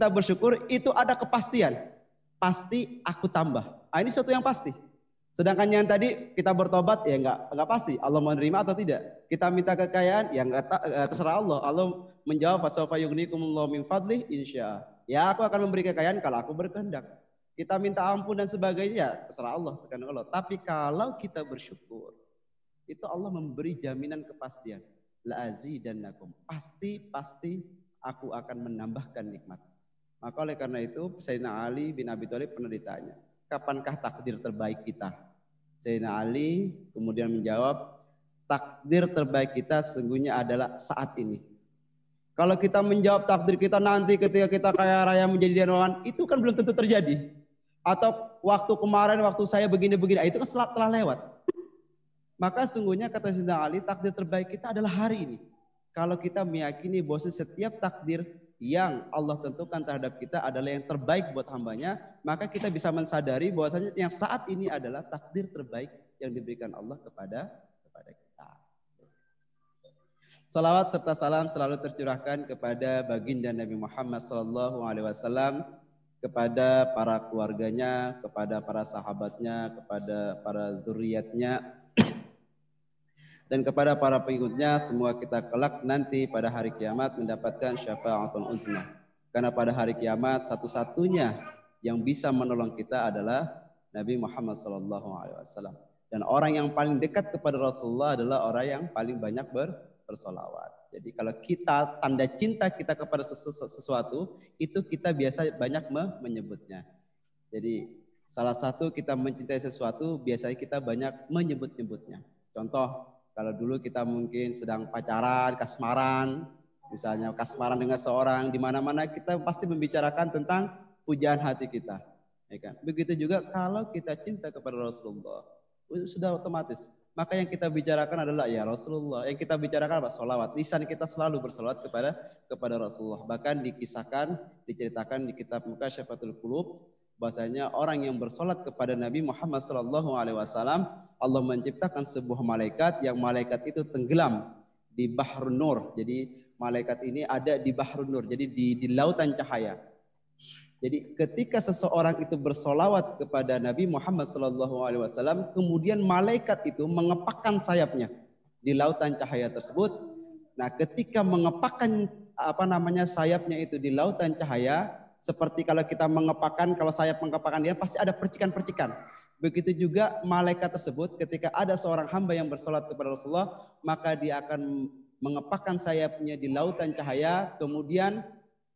kita bersyukur itu ada kepastian. Pasti aku tambah. Nah, ini sesuatu yang pasti. Sedangkan yang tadi kita bertobat ya enggak enggak pasti Allah menerima atau tidak. Kita minta kekayaan ya enggak eh, terserah Allah. Allah menjawab fasawfa yughnikumullahu min fadli insya. Ya aku akan memberi kekayaan kalau aku berkehendak. Kita minta ampun dan sebagainya ya terserah Allah, Allah. Tapi kalau kita bersyukur, itu Allah memberi jaminan kepastian. La azidannakum. Pasti pasti aku akan menambahkan nikmat. Maka oleh karena itu Sayyidina Ali bin Abi Thalib pernah ditanya, kapankah takdir terbaik kita? Sayyidina Ali kemudian menjawab, takdir terbaik kita sesungguhnya adalah saat ini. Kalau kita menjawab takdir kita nanti ketika kita kaya raya menjadi dermawan, itu kan belum tentu terjadi. Atau waktu kemarin, waktu saya begini-begini, itu kan telah lewat. Maka sungguhnya kata Sayyidina Ali, takdir terbaik kita adalah hari ini. Kalau kita meyakini bahwa setiap takdir yang Allah tentukan terhadap kita adalah yang terbaik buat hambanya, maka kita bisa mensadari bahwasanya yang saat ini adalah takdir terbaik yang diberikan Allah kepada kepada kita. Salawat serta salam selalu tercurahkan kepada baginda Nabi Muhammad Sallallahu Alaihi Wasallam, kepada para keluarganya, kepada para sahabatnya, kepada para zuriatnya, dan kepada para pengikutnya semua kita kelak nanti pada hari kiamat mendapatkan syafaatul uzma. Karena pada hari kiamat satu-satunya yang bisa menolong kita adalah Nabi Muhammad sallallahu alaihi wasallam. Dan orang yang paling dekat kepada Rasulullah adalah orang yang paling banyak ber bersolawat. Jadi kalau kita tanda cinta kita kepada sesuatu itu kita biasa banyak menyebutnya. Jadi salah satu kita mencintai sesuatu biasanya kita banyak menyebut-nyebutnya. Contoh kalau dulu kita mungkin sedang pacaran, kasmaran, misalnya kasmaran dengan seorang, di mana-mana kita pasti membicarakan tentang pujaan hati kita. Ya kan? Begitu juga kalau kita cinta kepada Rasulullah, sudah otomatis. Maka yang kita bicarakan adalah ya Rasulullah. Yang kita bicarakan apa? Salawat. Lisan kita selalu bersolawat kepada kepada Rasulullah. Bahkan dikisahkan, diceritakan di kitab Mukasyafatul Qulub bahasanya orang yang bersolat kepada Nabi Muhammad Sallallahu Alaihi Wasallam Allah menciptakan sebuah malaikat yang malaikat itu tenggelam di Bahrun Nur. Jadi malaikat ini ada di Bahrun Nur, jadi di, di lautan cahaya. Jadi ketika seseorang itu bersolawat kepada Nabi Muhammad Wasallam, kemudian malaikat itu mengepakkan sayapnya di lautan cahaya tersebut. Nah, ketika mengepakkan apa namanya sayapnya itu di lautan cahaya, seperti kalau kita mengepakkan, kalau sayap mengepakkan dia pasti ada percikan-percikan. Begitu juga malaikat tersebut ketika ada seorang hamba yang bersolat kepada Rasulullah, maka dia akan mengepakkan sayapnya di lautan cahaya, kemudian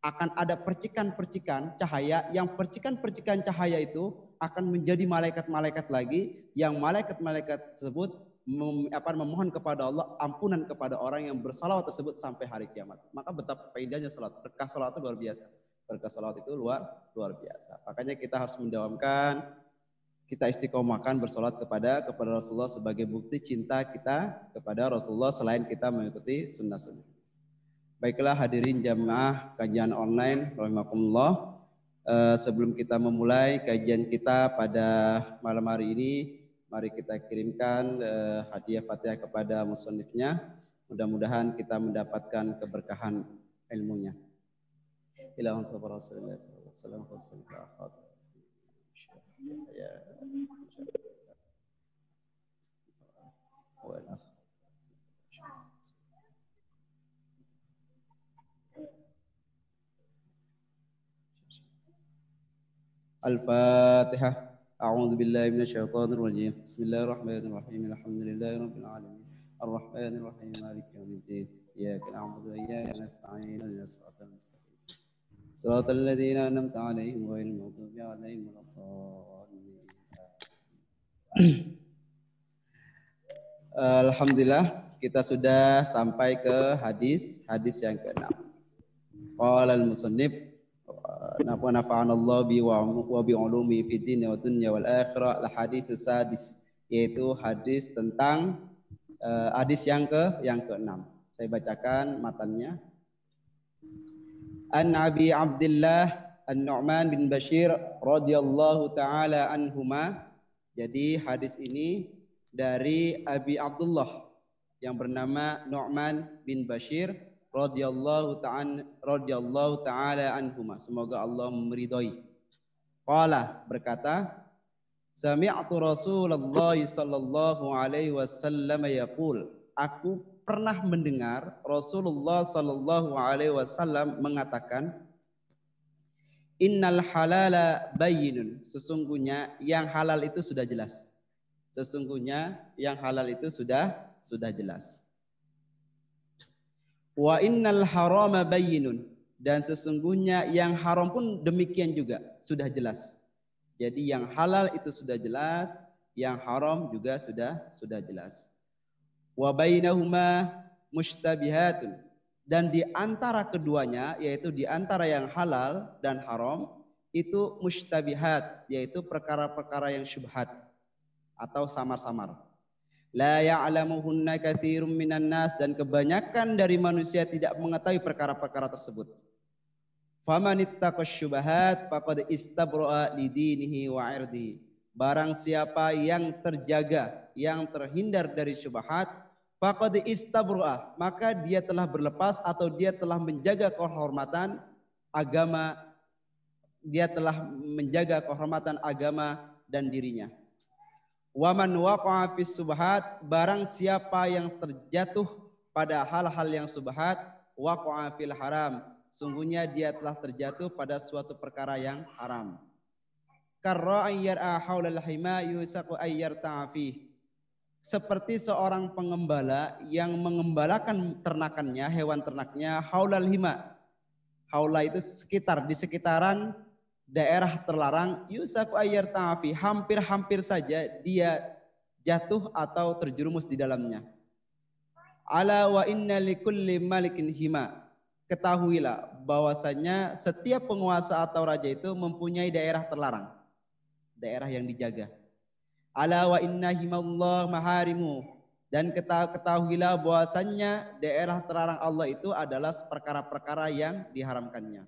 akan ada percikan-percikan cahaya, yang percikan-percikan cahaya itu akan menjadi malaikat-malaikat lagi, yang malaikat-malaikat tersebut mem, apa, memohon kepada Allah ampunan kepada orang yang bersalawat tersebut sampai hari kiamat. Maka betapa indahnya salat. Berkah salat itu luar biasa berkah salawat itu luar luar biasa. Makanya kita harus mendawamkan kita istiqomahkan bersolat kepada kepada Rasulullah sebagai bukti cinta kita kepada Rasulullah selain kita mengikuti sunnah-sunnah. Baiklah hadirin jamaah kajian online rahimakumullah. Uh, sebelum kita memulai kajian kita pada malam hari ini, mari kita kirimkan uh, hadiah Fatihah kepada musonifnya. Mudah-mudahan kita mendapatkan keberkahan ilmunya. إلى أن صبر رسول الله صلى الله عليه وسلم الله يا والأخ الفاتحة. أعوذ بالله من الشيطان الرجيم. بسم الله الرحمن الرحيم. الحمد لله رب العالمين. الرحمن الرحيم. مالك يوم الدين. إياك نعبد وإياك نستعين. اهدنا الصراط المستقيم. صراط الذين أنعمت عليهم غير المغضوب عليهم ولا الضالين Alhamdulillah kita sudah sampai ke hadis hadis yang ke-6. Qala al-musannif wa nafa'ana Allah bi wa bi ulumi fi din wa dunya wal akhirah al hadis sadis yaitu hadis tentang uh, hadis yang ke yang ke-6. Saya bacakan matannya. An Abi Abdullah An-Nu'man bin Bashir radhiyallahu taala anhuma. Jadi hadis ini dari Abi Abdullah yang bernama Nu'man bin Bashir radhiyallahu ta'ala radhiyallahu ta'ala anhuma. Semoga Allah meridhoi. Qala berkata, Sami'tu Rasulullah sallallahu alaihi wasallam yaqul, aku pernah mendengar Rasulullah sallallahu alaihi wasallam mengatakan, Innal halala bayyinun. Sesungguhnya yang halal itu sudah jelas. Sesungguhnya yang halal itu sudah sudah jelas. Wa innal harama bayyinun dan sesungguhnya yang haram pun demikian juga sudah jelas. Jadi yang halal itu sudah jelas, yang haram juga sudah sudah jelas. Wa bainahuma mustabihatun dan di antara keduanya yaitu di antara yang halal dan haram itu mustabihat yaitu perkara-perkara yang syubhat atau samar-samar. La ya'lamuhunna katsirum minan nas dan kebanyakan dari manusia tidak mengetahui perkara-perkara tersebut. Faman ittaqash syubahat faqad istabra'a lidinihi wa 'irdihi. Barang siapa yang terjaga, yang terhindar dari syubhat, faqad istabra'a, maka dia telah berlepas atau dia telah menjaga kehormatan agama, dia telah menjaga kehormatan agama dan dirinya. Waman waqa'a fis subhat barang siapa yang terjatuh pada hal-hal yang subhat waqa'a fil haram sungguhnya dia telah terjatuh pada suatu perkara yang haram. Karra ayyar'a haulal hima yusaqu ayyar ta'fi. Seperti seorang pengembala yang mengembalakan ternakannya, hewan ternaknya haulal hima. Haula itu sekitar di sekitaran daerah terlarang yusaku ayyar ta'afi hampir-hampir saja dia jatuh atau terjerumus di dalamnya. Ala wa inna likulli malikin hima. Ketahuilah bahwasanya setiap penguasa atau raja itu mempunyai daerah terlarang. Daerah yang dijaga. Ala wa inna himallah maharimu. Dan ketahuilah bahwasanya daerah terlarang Allah itu adalah perkara-perkara yang diharamkannya.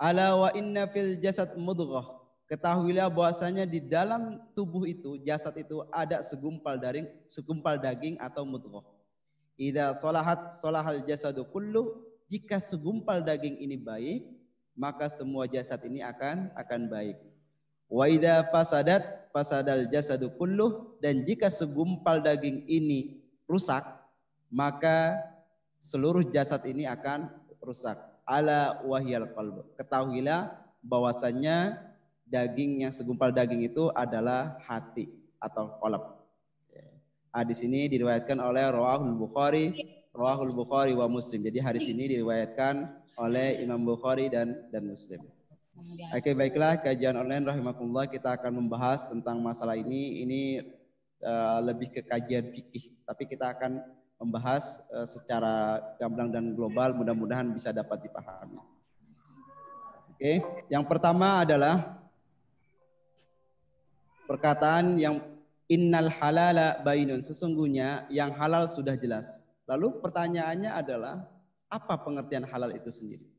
Ala wa inna fil jasad mudghah. Ketahuilah bahwasanya di dalam tubuh itu, jasad itu ada segumpal daging, segumpal daging atau mudghah. Idza salahat salahal jasadu kullu. Jika segumpal daging ini baik, maka semua jasad ini akan akan baik. Wa idza fasadat fasadal jasadu kullu dan jika segumpal daging ini rusak, maka seluruh jasad ini akan rusak ala wahyal qalb. Ketahuilah bahwasannya daging yang segumpal daging itu adalah hati atau kolab. Hadis ini diriwayatkan oleh Rawahul Bukhari, Rawahul Bukhari wa Muslim. Jadi hadis ini diriwayatkan oleh Imam Bukhari dan dan Muslim. Oke baiklah kajian online rahimakumullah kita akan membahas tentang masalah ini. Ini uh, lebih ke kajian fikih, tapi kita akan membahas uh, secara gamblang dan global mudah-mudahan bisa dapat dipahami. Oke, yang pertama adalah perkataan yang innal halala bainun sesungguhnya yang halal sudah jelas. Lalu pertanyaannya adalah apa pengertian halal itu sendiri?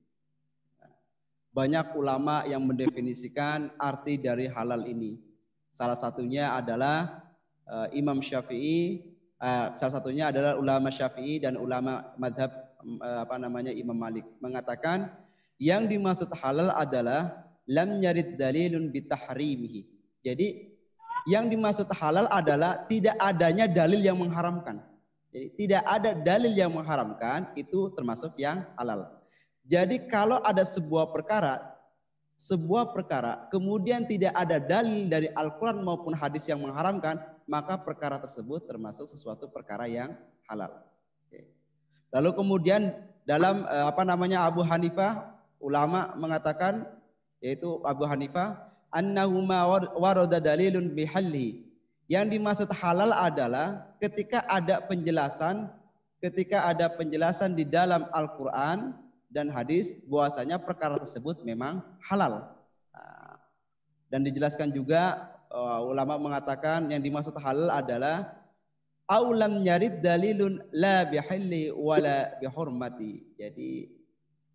Banyak ulama yang mendefinisikan arti dari halal ini. Salah satunya adalah uh, Imam Syafi'i uh, salah satunya adalah ulama Syafi'i dan ulama madhab uh, apa namanya Imam Malik mengatakan yang dimaksud halal adalah lam nyarid dalilun bitahrimihi. Jadi yang dimaksud halal adalah tidak adanya dalil yang mengharamkan. Jadi tidak ada dalil yang mengharamkan itu termasuk yang halal. Jadi kalau ada sebuah perkara sebuah perkara kemudian tidak ada dalil dari Al-Qur'an maupun hadis yang mengharamkan, maka perkara tersebut termasuk sesuatu perkara yang halal. Lalu kemudian dalam eh, apa namanya Abu Hanifah ulama mengatakan yaitu Abu Hanifah annahuma warada dalilun bihalli. Yang dimaksud halal adalah ketika ada penjelasan ketika ada penjelasan di dalam Al-Qur'an dan hadis bahwasanya perkara tersebut memang halal. Nah, dan dijelaskan juga uh, ulama mengatakan yang dimaksud halal adalah aulam nyarid dalilun la bihalli wala bihurmati. Jadi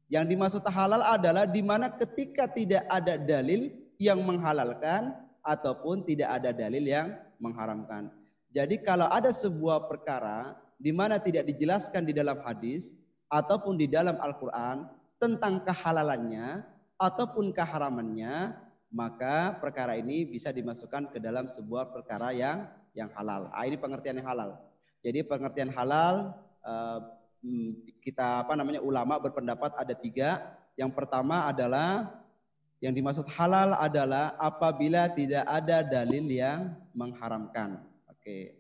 yang dimaksud halal adalah di mana ketika tidak ada dalil yang menghalalkan ataupun tidak ada dalil yang mengharamkan. Jadi kalau ada sebuah perkara di mana tidak dijelaskan di dalam hadis ataupun di dalam Al-Qur'an tentang kehalalannya ataupun keharamannya, maka perkara ini bisa dimasukkan ke dalam sebuah perkara yang yang halal. Ah, ini pengertian yang halal. Jadi pengertian halal eh, hmm, kita apa namanya ulama berpendapat ada tiga. Yang pertama adalah yang dimaksud halal adalah apabila tidak ada dalil yang mengharamkan. Oke.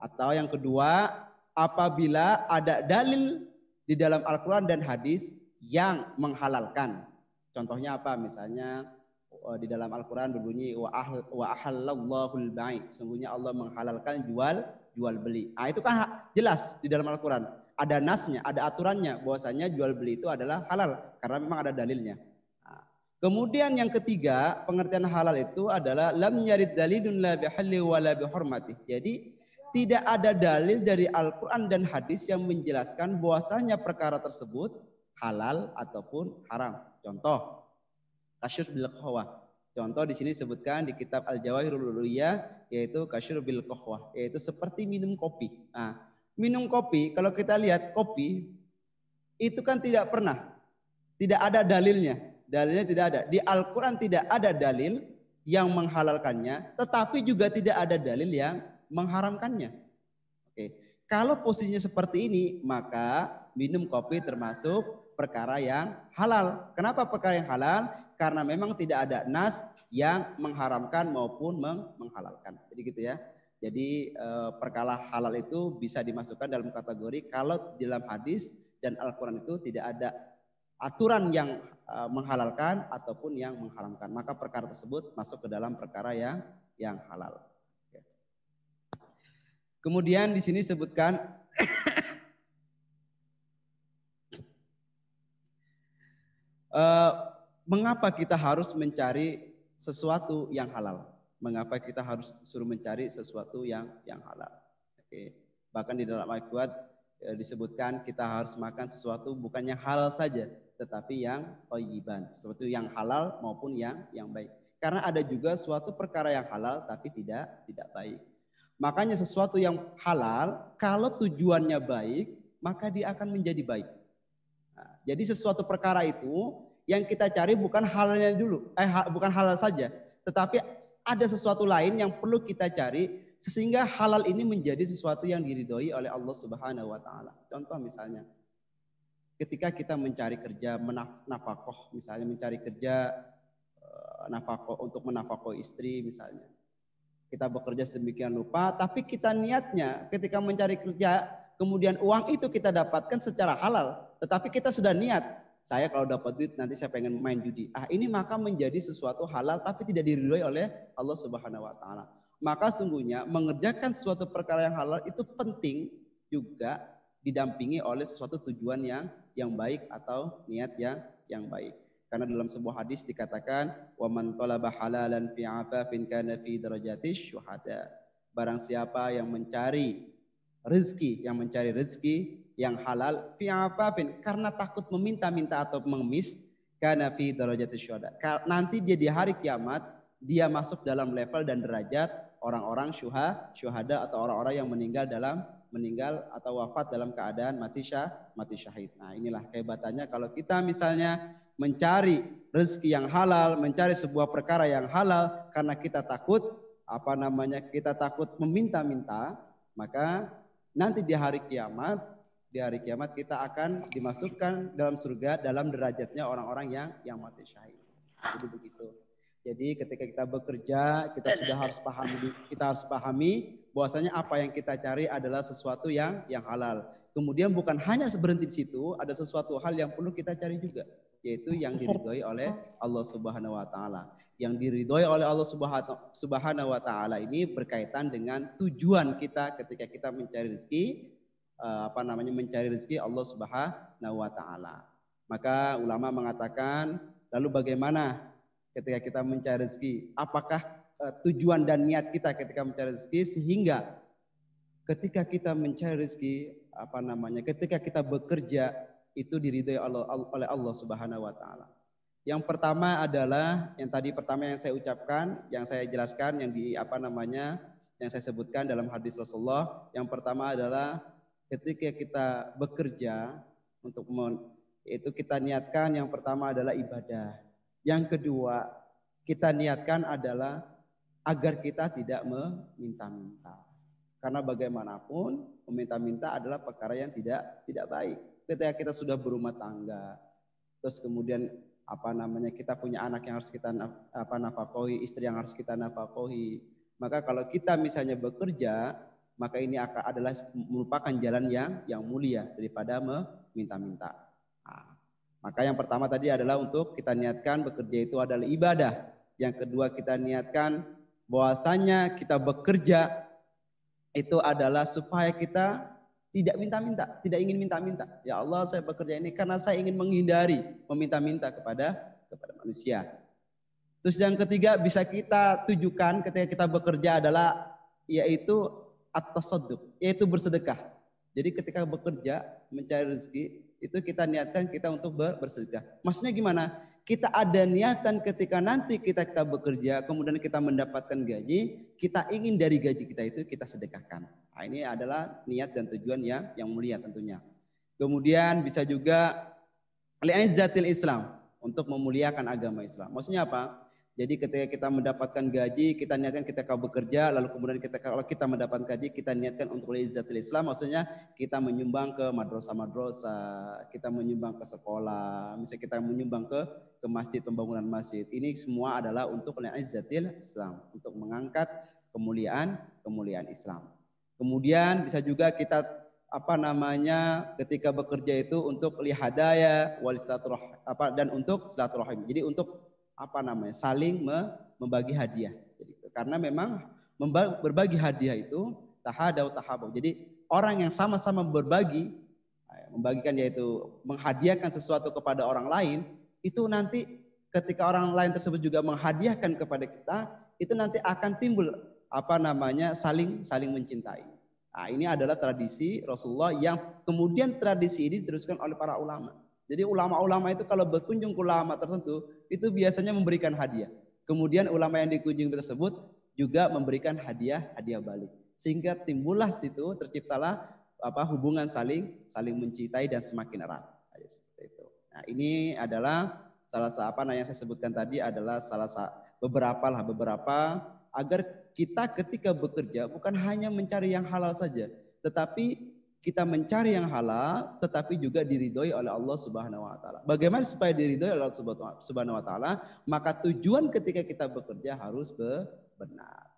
Atau yang kedua, apabila ada dalil di dalam Al-Quran dan hadis yang menghalalkan. Contohnya apa? Misalnya oh, di dalam Al-Quran berbunyi wa ahallallahul baik. Sungguhnya Allah menghalalkan jual jual beli. Ah itu kan jelas di dalam Al-Quran. Ada nasnya, ada aturannya bahwasanya jual beli itu adalah halal karena memang ada dalilnya. Nah, kemudian yang ketiga, pengertian halal itu adalah lam nyarid dalilun la bihalli wa la bihormati. Jadi tidak ada dalil dari Al-Quran dan hadis yang menjelaskan bahwasanya perkara tersebut halal ataupun haram. Contoh, kasyur bil qahwah. Contoh di sini disebutkan di kitab Al-Jawahirul Uluyah yaitu kasyur bil qahwah, yaitu seperti minum kopi. Nah, minum kopi kalau kita lihat kopi itu kan tidak pernah tidak ada dalilnya. Dalilnya tidak ada. Di Al-Qur'an tidak ada dalil yang menghalalkannya, tetapi juga tidak ada dalil yang mengharamkannya. Oke. Kalau posisinya seperti ini, maka minum kopi termasuk perkara yang halal. Kenapa perkara yang halal? Karena memang tidak ada nas yang mengharamkan maupun menghalalkan. Jadi gitu ya. Jadi eh, perkara halal itu bisa dimasukkan dalam kategori kalau dalam hadis dan Al-Quran itu tidak ada aturan yang eh, menghalalkan ataupun yang mengharamkan. Maka perkara tersebut masuk ke dalam perkara yang yang halal. Kemudian di sini sebutkan Uh, mengapa kita harus mencari sesuatu yang halal? Mengapa kita harus suruh mencari sesuatu yang yang halal? Oke. Bahkan di dalam Al-Quran ya, disebutkan kita harus makan sesuatu bukan yang halal saja, tetapi yang toyiban, sesuatu yang halal maupun yang yang baik. Karena ada juga suatu perkara yang halal tapi tidak tidak baik. Makanya sesuatu yang halal kalau tujuannya baik, maka dia akan menjadi baik. Nah, jadi sesuatu perkara itu yang kita cari bukan halalnya dulu, eh bukan halal saja, tetapi ada sesuatu lain yang perlu kita cari sehingga halal ini menjadi sesuatu yang diridhoi oleh Allah Subhanahu wa taala. Contoh misalnya ketika kita mencari kerja menafakoh misalnya mencari kerja eh, nafakoh untuk menafakoh istri misalnya. Kita bekerja sedemikian lupa tapi kita niatnya ketika mencari kerja kemudian uang itu kita dapatkan secara halal tetapi kita sudah niat, saya kalau dapat duit nanti saya pengen main judi. Ah ini maka menjadi sesuatu halal tapi tidak diridhoi oleh Allah Subhanahu wa taala. Maka sungguhnya mengerjakan suatu perkara yang halal itu penting juga didampingi oleh sesuatu tujuan yang yang baik atau niat yang yang baik. Karena dalam sebuah hadis dikatakan wa man talaba halalan fi afafin kana fi darajati syuhada. Barang siapa yang mencari rezeki, yang mencari rezeki yang halal fi afafin karena takut meminta-minta atau mengemis karena fi darajati syuhada. Nanti dia di hari kiamat dia masuk dalam level dan derajat orang-orang syuha, syuhada atau orang-orang yang meninggal dalam meninggal atau wafat dalam keadaan mati syah, mati syahid. Nah, inilah kehebatannya kalau kita misalnya mencari rezeki yang halal, mencari sebuah perkara yang halal karena kita takut apa namanya? Kita takut meminta-minta, maka nanti di hari kiamat di hari kiamat kita akan dimasukkan dalam surga dalam derajatnya orang-orang yang yang mati syahid. Jadi begitu. Jadi ketika kita bekerja, kita sudah harus pahami kita harus pahami bahwasanya apa yang kita cari adalah sesuatu yang yang halal. Kemudian bukan hanya berhenti di situ, ada sesuatu hal yang perlu kita cari juga, yaitu yang diridhoi oleh Allah Subhanahu wa taala. Yang diridhoi oleh Allah Subhanahu wa taala ini berkaitan dengan tujuan kita ketika kita mencari rezeki, Eh, apa namanya mencari rezeki Allah Subhanahu wa taala. Maka ulama mengatakan lalu bagaimana ketika kita mencari rezeki? Apakah uh, tujuan dan niat kita ketika mencari rezeki sehingga ketika kita mencari rezeki apa namanya? Ketika kita bekerja itu diridhai Allah, oleh Allah Subhanahu wa taala. Yang pertama adalah yang tadi pertama yang saya ucapkan, yang saya jelaskan yang di apa namanya? yang saya sebutkan dalam hadis Rasulullah. Yang pertama adalah ketika kita bekerja Untuk itu kita niatkan yang pertama adalah ibadah. Yang kedua, kita niatkan adalah agar kita tidak meminta-minta. Karena bagaimanapun meminta-minta adalah perkara yang tidak tidak baik. Ketika kita sudah berumah tangga, terus kemudian apa namanya kita punya anak yang harus kita apa nafkahi, istri yang harus kita nafkahi. Maka kalau kita misalnya bekerja, maka ini akan adalah merupakan jalan yang yang mulia daripada meminta-minta. Nah, maka yang pertama tadi adalah untuk kita niatkan bekerja itu adalah ibadah. Yang kedua kita niatkan bahwasanya kita bekerja itu adalah supaya kita tidak minta-minta, tidak ingin minta-minta. Ya Allah, saya bekerja ini karena saya ingin menghindari meminta-minta kepada kepada manusia. Terus yang ketiga bisa kita tujukan ketika kita bekerja adalah yaitu atas yaitu bersedekah. Jadi ketika bekerja mencari rezeki itu kita niatkan kita untuk bersedekah. Maksudnya gimana? Kita ada niatan ketika nanti kita kita bekerja, kemudian kita mendapatkan gaji, kita ingin dari gaji kita itu kita sedekahkan. Nah, ini adalah niat dan tujuan yang yang mulia tentunya. Kemudian bisa juga li'izzatil Islam untuk memuliakan agama Islam. Maksudnya apa? Jadi ketika kita mendapatkan gaji, kita niatkan kita kau bekerja, lalu kemudian kita kalau kita mendapatkan gaji, kita niatkan untuk lizatil Islam, maksudnya kita menyumbang ke madrasah-madrasah, kita menyumbang ke sekolah, misalnya kita menyumbang ke ke masjid pembangunan masjid. Ini semua adalah untuk lizatil Islam, untuk mengangkat kemuliaan kemuliaan Islam. Kemudian bisa juga kita apa namanya ketika bekerja itu untuk lihadaya wal apa dan untuk silaturahim. Jadi untuk apa namanya saling membagi hadiah. Jadi, karena memang berbagi hadiah itu tahadau tahabau. Jadi orang yang sama-sama berbagi, ya, membagikan yaitu menghadiahkan sesuatu kepada orang lain, itu nanti ketika orang lain tersebut juga menghadiahkan kepada kita, itu nanti akan timbul apa namanya saling saling mencintai. Nah, ini adalah tradisi Rasulullah yang kemudian tradisi ini diteruskan oleh para ulama. Jadi ulama-ulama itu kalau berkunjung ke ulama tertentu itu biasanya memberikan hadiah. Kemudian ulama yang dikunjungi tersebut juga memberikan hadiah hadiah balik. Sehingga timbullah situ terciptalah apa hubungan saling saling mencintai dan semakin erat. Nah, ini adalah salah satu apa yang saya sebutkan tadi adalah salah satu beberapa lah beberapa agar kita ketika bekerja bukan hanya mencari yang halal saja, tetapi kita mencari yang halal tetapi juga diridhoi oleh Allah Subhanahu wa taala. Bagaimana supaya diridhoi oleh Allah Subhanahu wa taala? Maka tujuan ketika kita bekerja harus benar.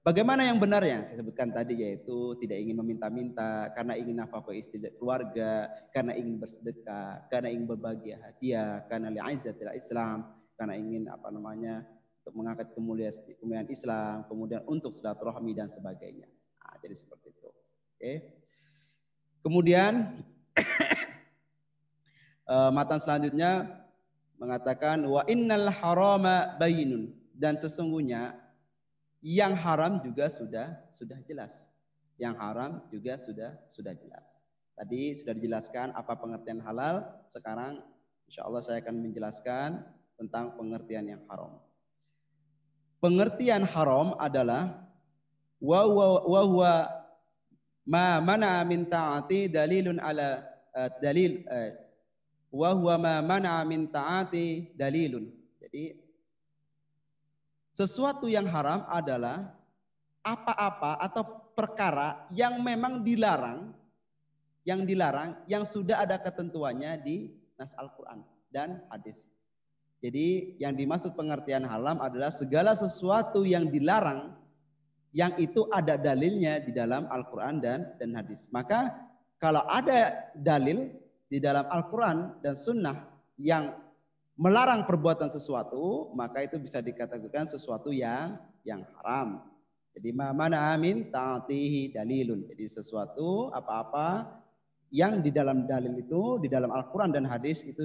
Bagaimana yang benar yang saya sebutkan tadi yaitu tidak ingin meminta-minta karena ingin nafkah istri dan keluarga, karena ingin bersedekah, karena ingin berbagi hadiah, karena li'izzatil Islam, karena ingin apa namanya untuk mengangkat kemuliaan Islam, kemudian untuk silaturahmi dan sebagainya. Nah, jadi seperti itu. Oke. Kemudian uh, matan selanjutnya mengatakan wa innal harama bayinun dan sesungguhnya yang haram juga sudah sudah jelas. Yang haram juga sudah sudah jelas. Tadi sudah dijelaskan apa pengertian halal, sekarang insya Allah saya akan menjelaskan tentang pengertian yang haram. Pengertian haram adalah wa wa wa ma mana min ta'ati dalilun ala uh, dalil uh, wa huwa ma mana min ta'ati dalilun. Jadi sesuatu yang haram adalah apa-apa atau perkara yang memang dilarang yang dilarang yang sudah ada ketentuannya di nas Al-Qur'an dan hadis. Jadi yang dimaksud pengertian haram adalah segala sesuatu yang dilarang yang itu ada dalilnya di dalam Al-Quran dan, dan hadis. Maka kalau ada dalil di dalam Al-Quran dan Sunnah yang melarang perbuatan sesuatu, maka itu bisa dikatakan sesuatu yang yang haram. Jadi mana amin ta'atihi dalilun. Jadi sesuatu apa-apa yang di dalam dalil itu, di dalam Al-Quran dan hadis itu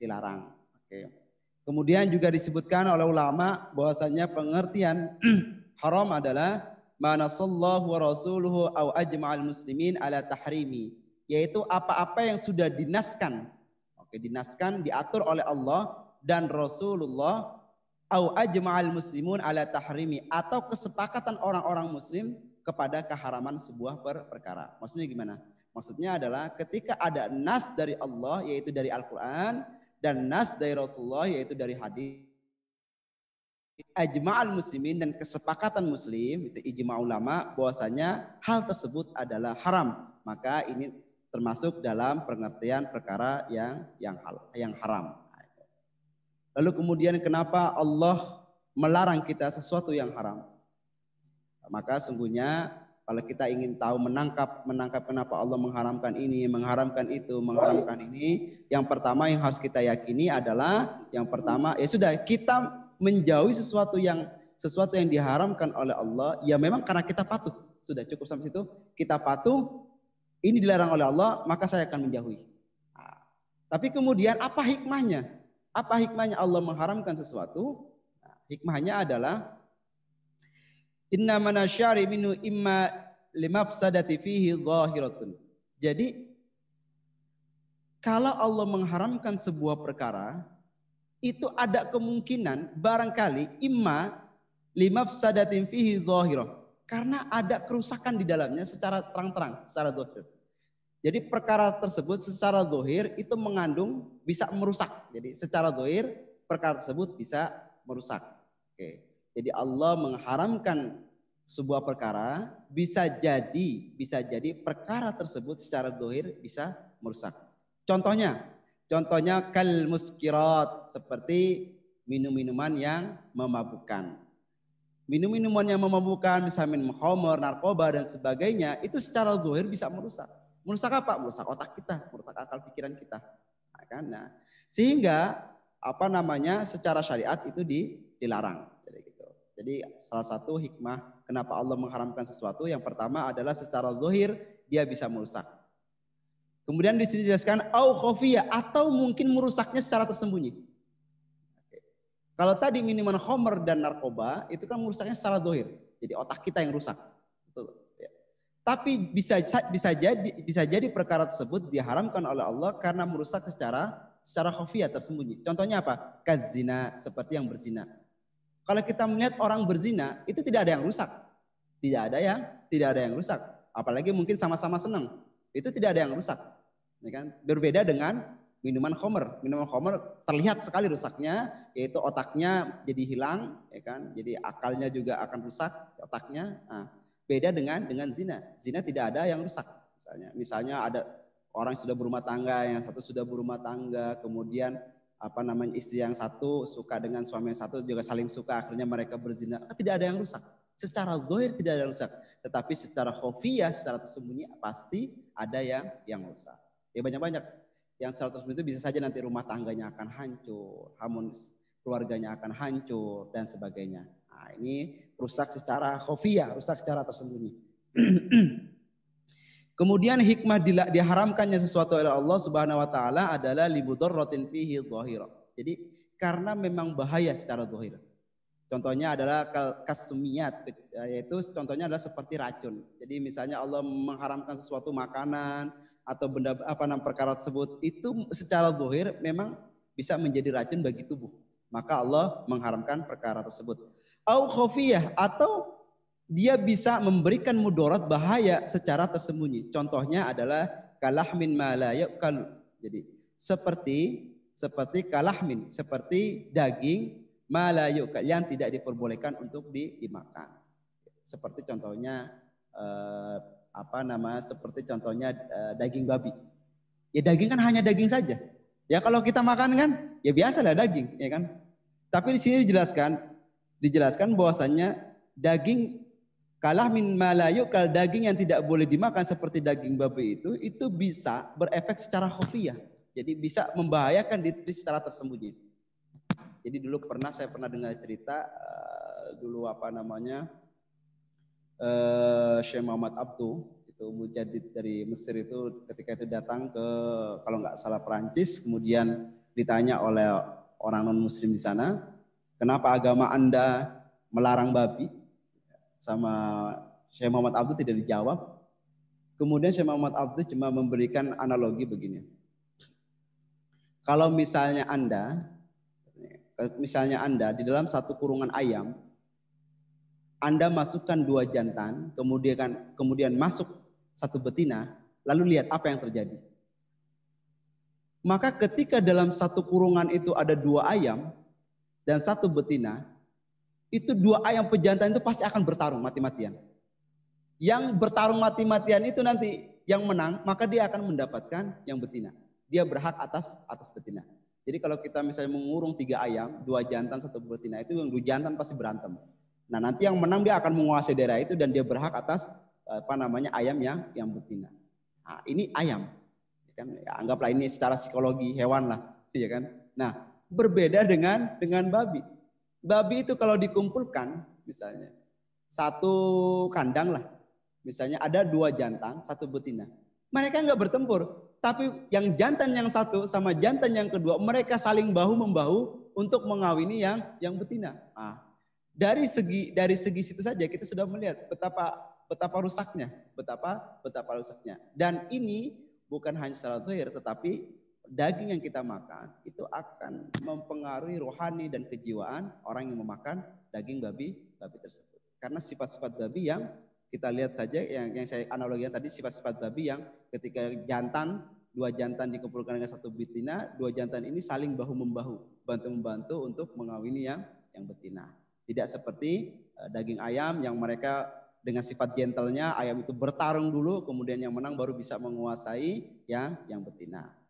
dilarang. Oke. Kemudian juga disebutkan oleh ulama bahwasanya pengertian haram adalah mana sallallahu wa rasuluhu au ajma'al muslimin ala tahrimi yaitu apa-apa yang sudah dinaskan oke dinaskan diatur oleh Allah dan Rasulullah au ajma'al muslimun ala tahrimi atau kesepakatan orang-orang muslim kepada keharaman sebuah per perkara. Maksudnya gimana? Maksudnya adalah ketika ada nas dari Allah yaitu dari Al-Qur'an dan nas dari Rasulullah yaitu dari hadis ajma'al muslimin dan kesepakatan muslim itu ijma ulama bahwasanya hal tersebut adalah haram maka ini termasuk dalam pengertian perkara yang yang hal, yang haram. Lalu kemudian kenapa Allah melarang kita sesuatu yang haram? Maka sungguhnya kalau kita ingin tahu menangkap menangkap kenapa Allah mengharamkan ini, mengharamkan itu, mengharamkan ini, yang pertama yang harus kita yakini adalah yang pertama ya sudah kita menjauhi sesuatu yang sesuatu yang diharamkan oleh Allah ya memang karena kita patuh. Sudah cukup sampai situ. Kita patuh ini dilarang oleh Allah, maka saya akan menjauhi. Nah, tapi kemudian apa hikmahnya? Apa hikmahnya Allah mengharamkan sesuatu? Nah, hikmahnya adalah inna manasyari minu imma limafsadati fihi zahiratun. Jadi kalau Allah mengharamkan sebuah perkara, itu ada kemungkinan barangkali imma limafsadatin fihi zahirah. Karena ada kerusakan di dalamnya secara terang-terang, secara zahir. Jadi perkara tersebut secara dohir itu mengandung bisa merusak. Jadi secara dohir perkara tersebut bisa merusak. Oke. Jadi Allah mengharamkan sebuah perkara bisa jadi bisa jadi perkara tersebut secara dohir bisa merusak. Contohnya, contohnya kal muskirat seperti minum-minuman yang memabukkan. Minum-minuman yang memabukkan, misalnya minum khamr, narkoba dan sebagainya, itu secara dohir bisa merusak. Merusak apa? Merusak otak kita, merusak akal pikiran kita. Nah, kan? nah, sehingga apa namanya secara syariat itu di, dilarang. Gitu. Jadi salah satu hikmah kenapa Allah mengharamkan sesuatu yang pertama adalah secara zahir dia bisa merusak. Kemudian dijelaskan au khofiyah atau mungkin merusaknya secara tersembunyi. Kalau tadi minuman homer dan narkoba itu kan merusaknya secara dohir. Jadi otak kita yang rusak. Tapi bisa bisa jadi bisa jadi perkara tersebut diharamkan oleh Allah karena merusak secara secara khafiyah tersembunyi. Contohnya apa? Kazina seperti yang berzina. Kalau kita melihat orang berzina itu tidak ada yang rusak. Tidak ada yang tidak ada yang rusak. Apalagi mungkin sama-sama senang. Itu tidak ada yang rusak. Ya kan? Berbeda dengan minuman homer. Minuman homer terlihat sekali rusaknya, yaitu otaknya jadi hilang, ya kan? Jadi akalnya juga akan rusak otaknya. Nah, Beda dengan dengan zina. Zina tidak ada yang rusak. Misalnya, misalnya ada orang sudah berumah tangga, yang satu sudah berumah tangga, kemudian apa namanya istri yang satu suka dengan suami yang satu juga saling suka, akhirnya mereka berzina. Tidak ada yang rusak. Secara zahir tidak ada yang rusak, tetapi secara khofiyah, secara tersembunyi pasti ada yang yang rusak. Ya banyak-banyak. Yang secara tersembunyi itu bisa saja nanti rumah tangganya akan hancur, hamun keluarganya akan hancur dan sebagainya. Nah, ini rusak secara khofiyah, rusak secara tersembunyi. Kemudian hikmah diharamkannya sesuatu oleh Allah Subhanahu wa taala adalah limudarratin fihi dhahira. Jadi karena memang bahaya secara zahir. Contohnya adalah kasumiyat yaitu contohnya adalah seperti racun. Jadi misalnya Allah mengharamkan sesuatu makanan atau benda apa namanya perkara tersebut itu secara zahir memang bisa menjadi racun bagi tubuh. Maka Allah mengharamkan perkara tersebut au khofiyah atau dia bisa memberikan mudarat bahaya secara tersembunyi. Contohnya adalah kalahmin malayuk kal. Jadi seperti seperti kalahmin, seperti daging malayuk yang tidak diperbolehkan untuk dimakan. Seperti contohnya eh, apa nama? Seperti contohnya eh, daging babi. Ya daging kan hanya daging saja. Ya kalau kita makan kan ya biasa lah daging, ya kan. Tapi di sini dijelaskan dijelaskan bahwasannya daging kalah min malayu kal daging yang tidak boleh dimakan seperti daging babi itu itu bisa berefek secara khofiyah. Jadi bisa membahayakan diri secara tersembunyi. Jadi dulu pernah saya pernah dengar cerita uh, dulu apa namanya uh, Syekh Muhammad Abdu itu mujadid dari Mesir itu ketika itu datang ke kalau nggak salah Perancis kemudian ditanya oleh orang non Muslim di sana Kenapa agama Anda melarang babi? Sama Syekh Muhammad Abdul tidak dijawab. Kemudian Syekh Muhammad Abdul cuma memberikan analogi begini. Kalau misalnya Anda, misalnya Anda di dalam satu kurungan ayam, Anda masukkan dua jantan, kemudian kemudian masuk satu betina, Lalu lihat apa yang terjadi. Maka ketika dalam satu kurungan itu ada dua ayam dan satu betina, itu dua ayam pejantan itu pasti akan bertarung mati-matian. Yang bertarung mati-matian itu nanti yang menang, maka dia akan mendapatkan yang betina. Dia berhak atas atas betina. Jadi kalau kita misalnya mengurung tiga ayam, dua jantan, satu betina, itu yang dua jantan pasti berantem. Nah nanti yang menang dia akan menguasai daerah itu dan dia berhak atas apa namanya ayam yang yang betina. Nah, ini ayam, ya kan? Ya, anggaplah ini secara psikologi hewan lah, ya kan? Nah berbeda dengan dengan babi. Babi itu kalau dikumpulkan misalnya satu kandang lah, misalnya ada dua jantan, satu betina. Mereka nggak bertempur, tapi yang jantan yang satu sama jantan yang kedua mereka saling bahu membahu untuk mengawini yang yang betina. Nah, dari segi dari segi situ saja kita sudah melihat betapa betapa rusaknya, betapa betapa rusaknya. Dan ini bukan hanya secara zahir tetapi daging yang kita makan itu akan mempengaruhi rohani dan kejiwaan orang yang memakan daging babi babi tersebut. Karena sifat-sifat babi yang kita lihat saja yang yang saya analogikan tadi sifat-sifat babi yang ketika jantan dua jantan dikumpulkan dengan satu betina, dua jantan ini saling bahu membahu, bantu membantu untuk mengawini yang yang betina. Tidak seperti uh, daging ayam yang mereka dengan sifat gentlenya ayam itu bertarung dulu kemudian yang menang baru bisa menguasai yang yang betina.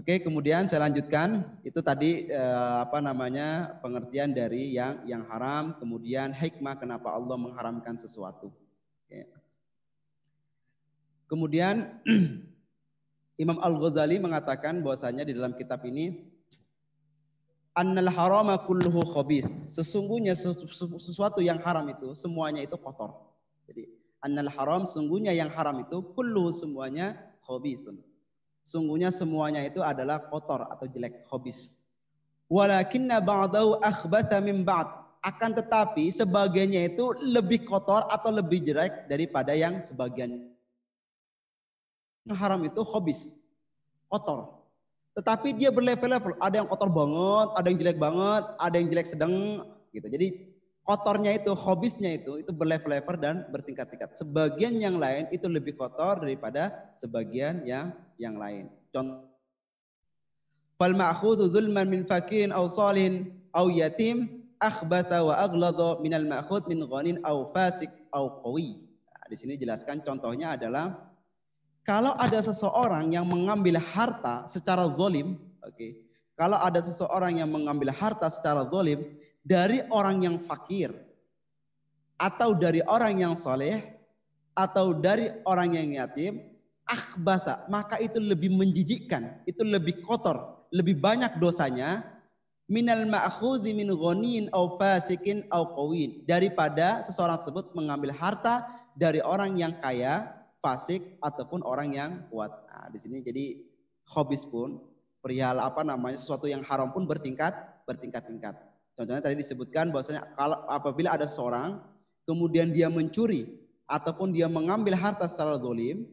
Oke, kemudian saya lanjutkan itu tadi eh, apa namanya pengertian dari yang yang haram, kemudian hikmah kenapa Allah mengharamkan sesuatu. Oke. Kemudian Imam Al-Ghazali mengatakan bahwasanya di dalam kitab ini annal harama kulluhu khabis. Sesungguhnya sesuatu yang haram itu semuanya itu kotor. Jadi annal haram sungguhnya yang haram itu kulluhu semuanya khabisun. Sungguhnya semuanya itu adalah kotor atau jelek khabis. Walakinna ba'dahu akhbatha min ba'd. Akan tetapi sebagiannya itu lebih kotor atau lebih jelek daripada yang sebagian. Haram itu khabis. Kotor. Tetapi dia berlevel-level. Ada yang kotor banget, ada yang jelek banget, ada yang jelek sedang gitu. Jadi kotornya itu, hobisnya itu, itu berlevel-level dan bertingkat-tingkat. Sebagian yang lain itu lebih kotor daripada sebagian yang yang lain. Contoh Fal ma'khudhu zulman min fakirin aw salihin aw yatim akhbata wa aghlada min al ma'khud min ghanin aw fasik aw qawi. Nah, di sini jelaskan contohnya adalah kalau ada seseorang yang mengambil harta secara zolim, oke, okay, kalau ada seseorang yang mengambil harta secara zolim dari orang yang fakir, atau dari orang yang soleh, atau dari orang yang yatim, akhbasa, maka itu lebih menjijikkan, itu lebih kotor, lebih banyak dosanya minal ma'khudhi min ghanin au fasikin au qawin daripada seseorang tersebut mengambil harta dari orang yang kaya fasik ataupun orang yang kuat. Nah, di sini jadi hobis pun perihal apa namanya sesuatu yang haram pun bertingkat bertingkat-tingkat. Contohnya tadi disebutkan bahwasanya kalau apabila ada seorang kemudian dia mencuri ataupun dia mengambil harta secara dolim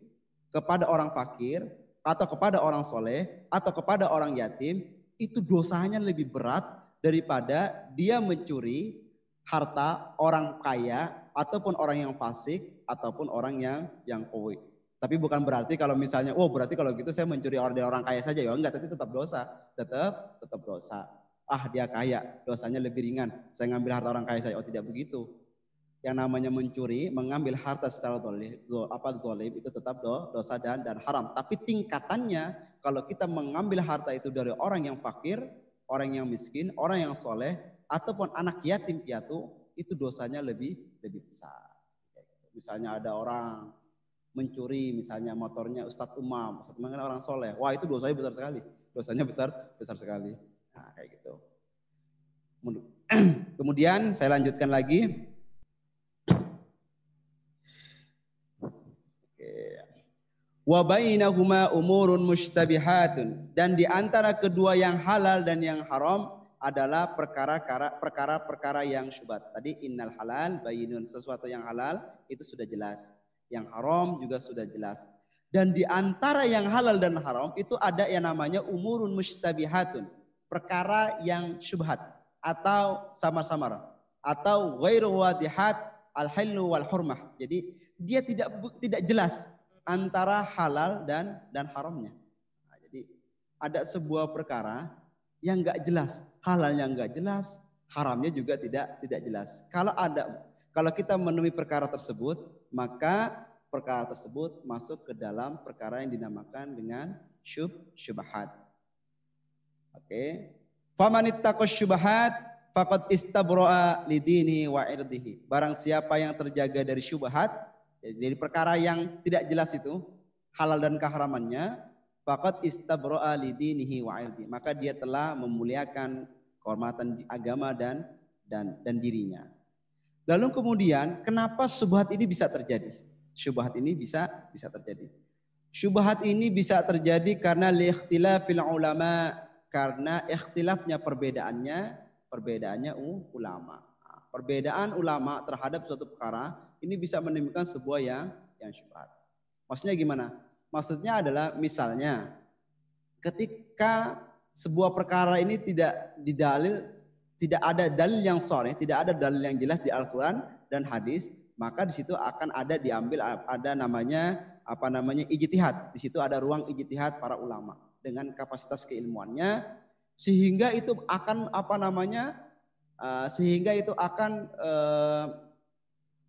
kepada orang fakir atau kepada orang soleh atau kepada orang yatim itu dosanya lebih berat daripada dia mencuri harta orang kaya ataupun orang yang fasik ataupun orang yang yang kowe. Tapi bukan berarti kalau misalnya, oh berarti kalau gitu saya mencuri orang dari orang kaya saja ya enggak, tapi tetap dosa, tetap tetap dosa. Ah dia kaya, dosanya lebih ringan. Saya ngambil harta orang kaya saya, oh tidak begitu. Yang namanya mencuri, mengambil harta secara zolim, apa zolim itu tetap do, dosa dan dan haram. Tapi tingkatannya kalau kita mengambil harta itu dari orang yang fakir, orang yang miskin, orang yang soleh, ataupun anak yatim piatu, itu dosanya lebih lebih besar. Misalnya ada orang mencuri misalnya motornya Ustadz Umam, Ustadz Umam kan orang soleh. Wah itu dosanya besar sekali. Dosanya besar besar sekali. Nah kayak gitu. Kemudian saya lanjutkan lagi. Wa bainahuma umurun mushtabihatun dan di antara kedua yang halal dan yang haram adalah perkara-perkara yang syubhat. Tadi innal halal bayinun sesuatu yang halal itu sudah jelas. Yang haram juga sudah jelas. Dan di antara yang halal dan haram itu ada yang namanya umurun mustabihatun. Perkara yang syubhat atau samar-samar atau ghairu wadihat al-hillu wal hurmah. Jadi dia tidak tidak jelas antara halal dan dan haramnya. Nah, jadi ada sebuah perkara yang nggak jelas, halalnya nggak jelas, haramnya juga tidak tidak jelas. Kalau ada kalau kita menemui perkara tersebut, maka perkara tersebut masuk ke dalam perkara yang dinamakan dengan syub syubhat. Oke. Faman ittaqas syubhat faqad istabroa lidini wa irdihi. Barang siapa yang terjaga dari syubhat, dari perkara yang tidak jelas itu, halal dan keharamannya, faqad istabroa lidinihi wa irdihi. Maka dia telah memuliakan kehormatan agama dan dan dan dirinya. Lalu kemudian kenapa syubhat ini bisa terjadi? Syubhat ini bisa bisa terjadi. Syubhat ini bisa terjadi karena liikhtilafil ulama karena ikhtilafnya perbedaannya perbedaannya ulama. Perbedaan ulama terhadap suatu perkara ini bisa menimbulkan sebuah yang yang syubhat. Maksudnya gimana? Maksudnya adalah misalnya ketika sebuah perkara ini tidak didalil tidak ada dalil yang sore, tidak ada dalil yang jelas di Al-Qur'an dan hadis, maka di situ akan ada diambil ada namanya apa namanya ijtihad. Di situ ada ruang ijtihad para ulama dengan kapasitas keilmuannya sehingga itu akan apa namanya uh, sehingga itu akan uh,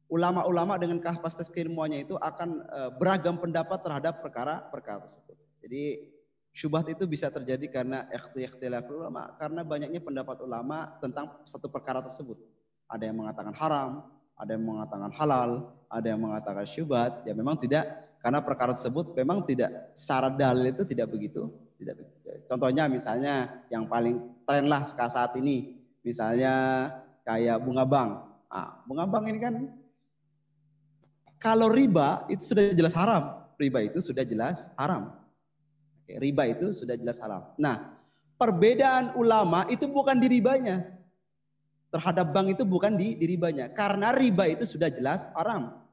ulama-ulama dengan kapasitas keilmuannya itu akan uh, beragam pendapat terhadap perkara-perkara tersebut. Jadi syubhat itu bisa terjadi karena ikhtilaf ulama karena banyaknya pendapat ulama tentang satu perkara tersebut. Ada yang mengatakan haram, ada yang mengatakan halal, ada yang mengatakan syubhat. Ya memang tidak karena perkara tersebut memang tidak secara dalil itu tidak begitu, tidak begitu. Contohnya misalnya yang paling tren lah saat ini, misalnya kayak bunga bank. Nah, bunga bank ini kan kalau riba itu sudah jelas haram. Riba itu sudah jelas haram. Oke, riba itu sudah jelas haram. Nah, perbedaan ulama itu bukan di ribanya. Terhadap bank itu bukan di, di ribanya. Karena riba itu sudah jelas haram.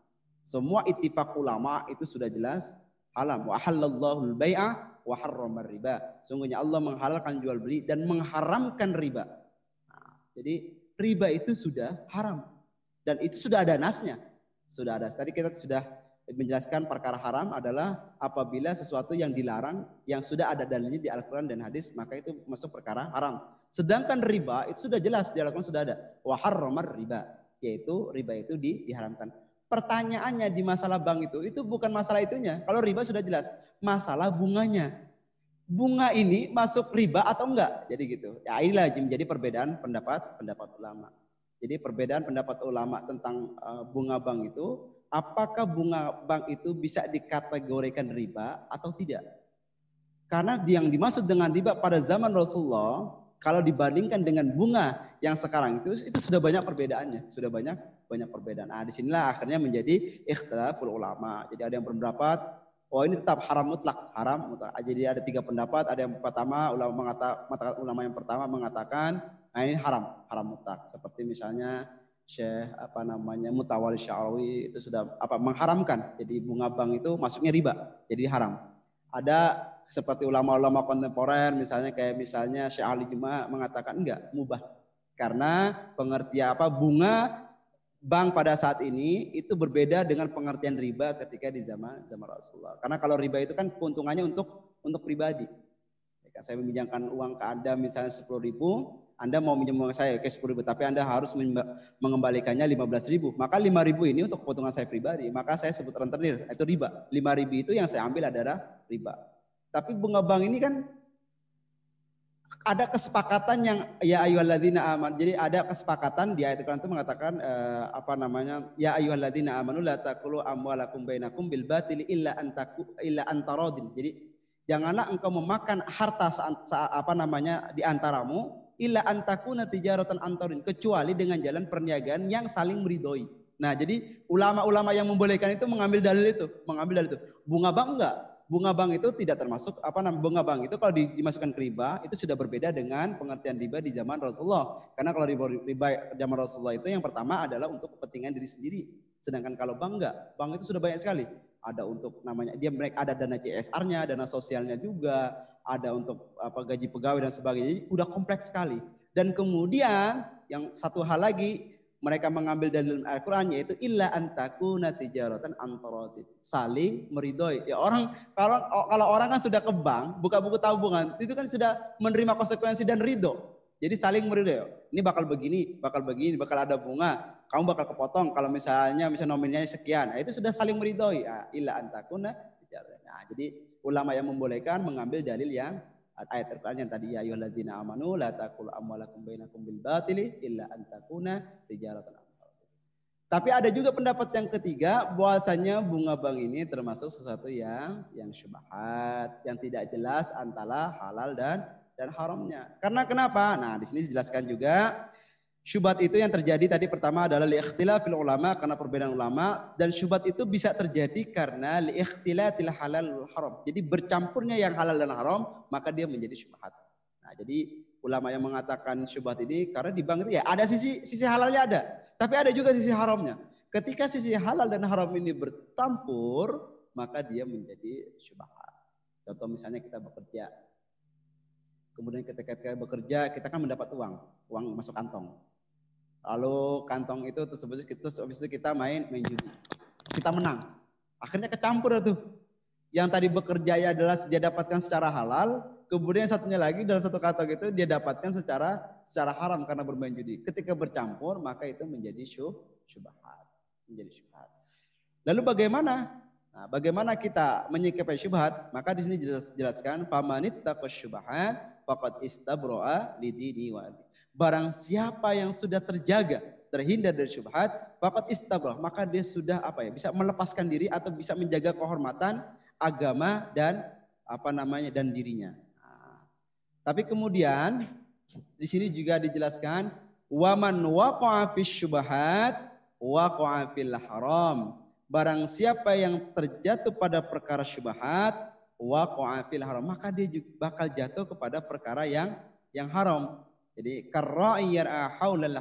Semua ittifaq ulama itu sudah jelas haram. Wa halallahu al-bai'a wa harrama riba. Sungguhnya Allah menghalalkan jual beli dan mengharamkan riba. Nah, jadi riba itu sudah haram dan itu sudah ada nasnya. Sudah ada. Tadi kita sudah menjelaskan perkara haram adalah apabila sesuatu yang dilarang yang sudah ada dalilnya di Al-Qur'an dan hadis maka itu masuk perkara haram. Sedangkan riba itu sudah jelas di Al-Qur'an sudah ada wa harramar riba yaitu riba itu di, diharamkan. Pertanyaannya di masalah bank itu, itu bukan masalah itunya. Kalau riba sudah jelas, masalah bunganya. Bunga ini masuk riba atau enggak? Jadi gitu. Ya inilah menjadi perbedaan pendapat pendapat ulama. Jadi perbedaan pendapat ulama tentang uh, bunga bank itu, apakah bunga bank itu bisa dikategorikan riba atau tidak? Karena yang dimaksud dengan riba pada zaman Rasulullah kalau dibandingkan dengan bunga yang sekarang itu itu sudah banyak perbedaannya, sudah banyak banyak perbedaan. Nah, di sinilah akhirnya menjadi ikhtilaful ulama. Jadi ada yang berpendapat, oh ini tetap haram mutlak, haram mutlak. Jadi ada tiga pendapat, ada yang pertama ulama mengatakan ulama yang pertama mengatakan, nah ini haram, haram mutlak. Seperti misalnya Syekh apa namanya Mutawali Syarawi itu sudah apa mengharamkan. Jadi bunga bank itu masuknya riba, jadi haram. Ada seperti ulama-ulama kontemporer misalnya kayak misalnya Syekh Ali Juma mengatakan enggak mubah karena pengertian apa bunga bank pada saat ini itu berbeda dengan pengertian riba ketika di zaman zaman Rasulullah karena kalau riba itu kan keuntungannya untuk untuk pribadi saya meminjamkan uang ke Anda misalnya sepuluh ribu anda mau minjem uang saya ke sepuluh ribu, tapi Anda harus mengembalikannya lima belas ribu. Maka lima ribu ini untuk keuntungan saya pribadi. Maka saya sebut rentenir, itu riba. Lima ribu itu yang saya ambil adalah riba. Tapi bunga bank ini kan ada kesepakatan yang ya ayyuhalladzina aman. Jadi ada kesepakatan di ayat itu mengatakan uh, apa namanya? Ya ayyuhalladzina amanu la taqulu amwalakum bainakum bil batili illa antaku illa antaradin. Jadi janganlah engkau memakan harta saat, saat apa namanya di antaramu illa antakuna tijaratan antarin kecuali dengan jalan perniagaan yang saling meridoi. Nah, jadi ulama-ulama yang membolehkan itu mengambil dalil itu, mengambil dalil itu. Bunga bank enggak? Bunga bank itu tidak termasuk apa namanya bunga bank itu kalau dimasukkan ke riba itu sudah berbeda dengan pengertian riba di zaman Rasulullah. Karena kalau riba, riba zaman Rasulullah itu yang pertama adalah untuk kepentingan diri sendiri. Sedangkan kalau bank enggak, bank itu sudah banyak sekali. Ada untuk namanya dia mereka ada dana CSR-nya, dana sosialnya juga, ada untuk apa gaji pegawai dan sebagainya. Jadi udah kompleks sekali. Dan kemudian yang satu hal lagi mereka mengambil dalil Al-Quran yaitu illa antakuna tijaratan antarati. Saling meridoi. Ya orang kalau kalau orang kan sudah ke bank, buka buku tabungan, itu kan sudah menerima konsekuensi dan ridho. Jadi saling meridoi. Ini bakal begini, bakal begini, bakal ada bunga. Kamu bakal kepotong kalau misalnya misalnya nominalnya sekian. Nah, itu sudah saling meridoi. Ya, illa antakuna tijaratan. Nah, jadi ulama yang membolehkan mengambil dalil yang ayat Al-Quran yang tadi ya ayyuhalladzina amanu la taqul amwalakum bainakum bil batili illa an takuna tijaratan tapi ada juga pendapat yang ketiga bahwasanya bunga bank ini termasuk sesuatu yang yang syubhat, yang tidak jelas antara halal dan dan haramnya. Karena kenapa? Nah, di sini dijelaskan juga Syubhat itu yang terjadi tadi pertama adalah liikhtilafil ulama karena perbedaan ulama dan syubhat itu bisa terjadi karena liikhtilatil halal haram. Jadi bercampurnya yang halal dan haram maka dia menjadi syubhat. Nah, jadi ulama yang mengatakan syubhat ini karena di bank itu ya ada sisi sisi halalnya ada, tapi ada juga sisi haramnya. Ketika sisi halal dan haram ini bertampur, maka dia menjadi syubhat. Contoh misalnya kita bekerja. Kemudian ketika kita bekerja, kita kan mendapat uang, uang masuk kantong. Lalu kantong itu tersebut itu habis itu kita main main judi. Kita menang. Akhirnya kecampur tuh. Yang tadi bekerja ya adalah dia dapatkan secara halal, kemudian satunya lagi dalam satu kantong itu dia dapatkan secara secara haram karena bermain judi. Ketika bercampur maka itu menjadi syub, syubhat. Menjadi syubhat. Lalu bagaimana? Nah, bagaimana kita menyikapi syubhat? Maka di sini jelas, jelaskan pamanit taqas syubhat faqad istabroa lidini wa Barang siapa yang sudah terjaga, terhindar dari syubhat, fakat istabrah, maka dia sudah apa ya, bisa melepaskan diri atau bisa menjaga kehormatan agama dan apa namanya dan dirinya. Nah, tapi kemudian di sini juga dijelaskan waman waqa'a fis syubhat waqa'a fil haram. Barang siapa yang terjatuh pada perkara syubhat waqa'a fil haram, maka dia juga bakal jatuh kepada perkara yang yang haram. Jadi karra'i yar'a haulal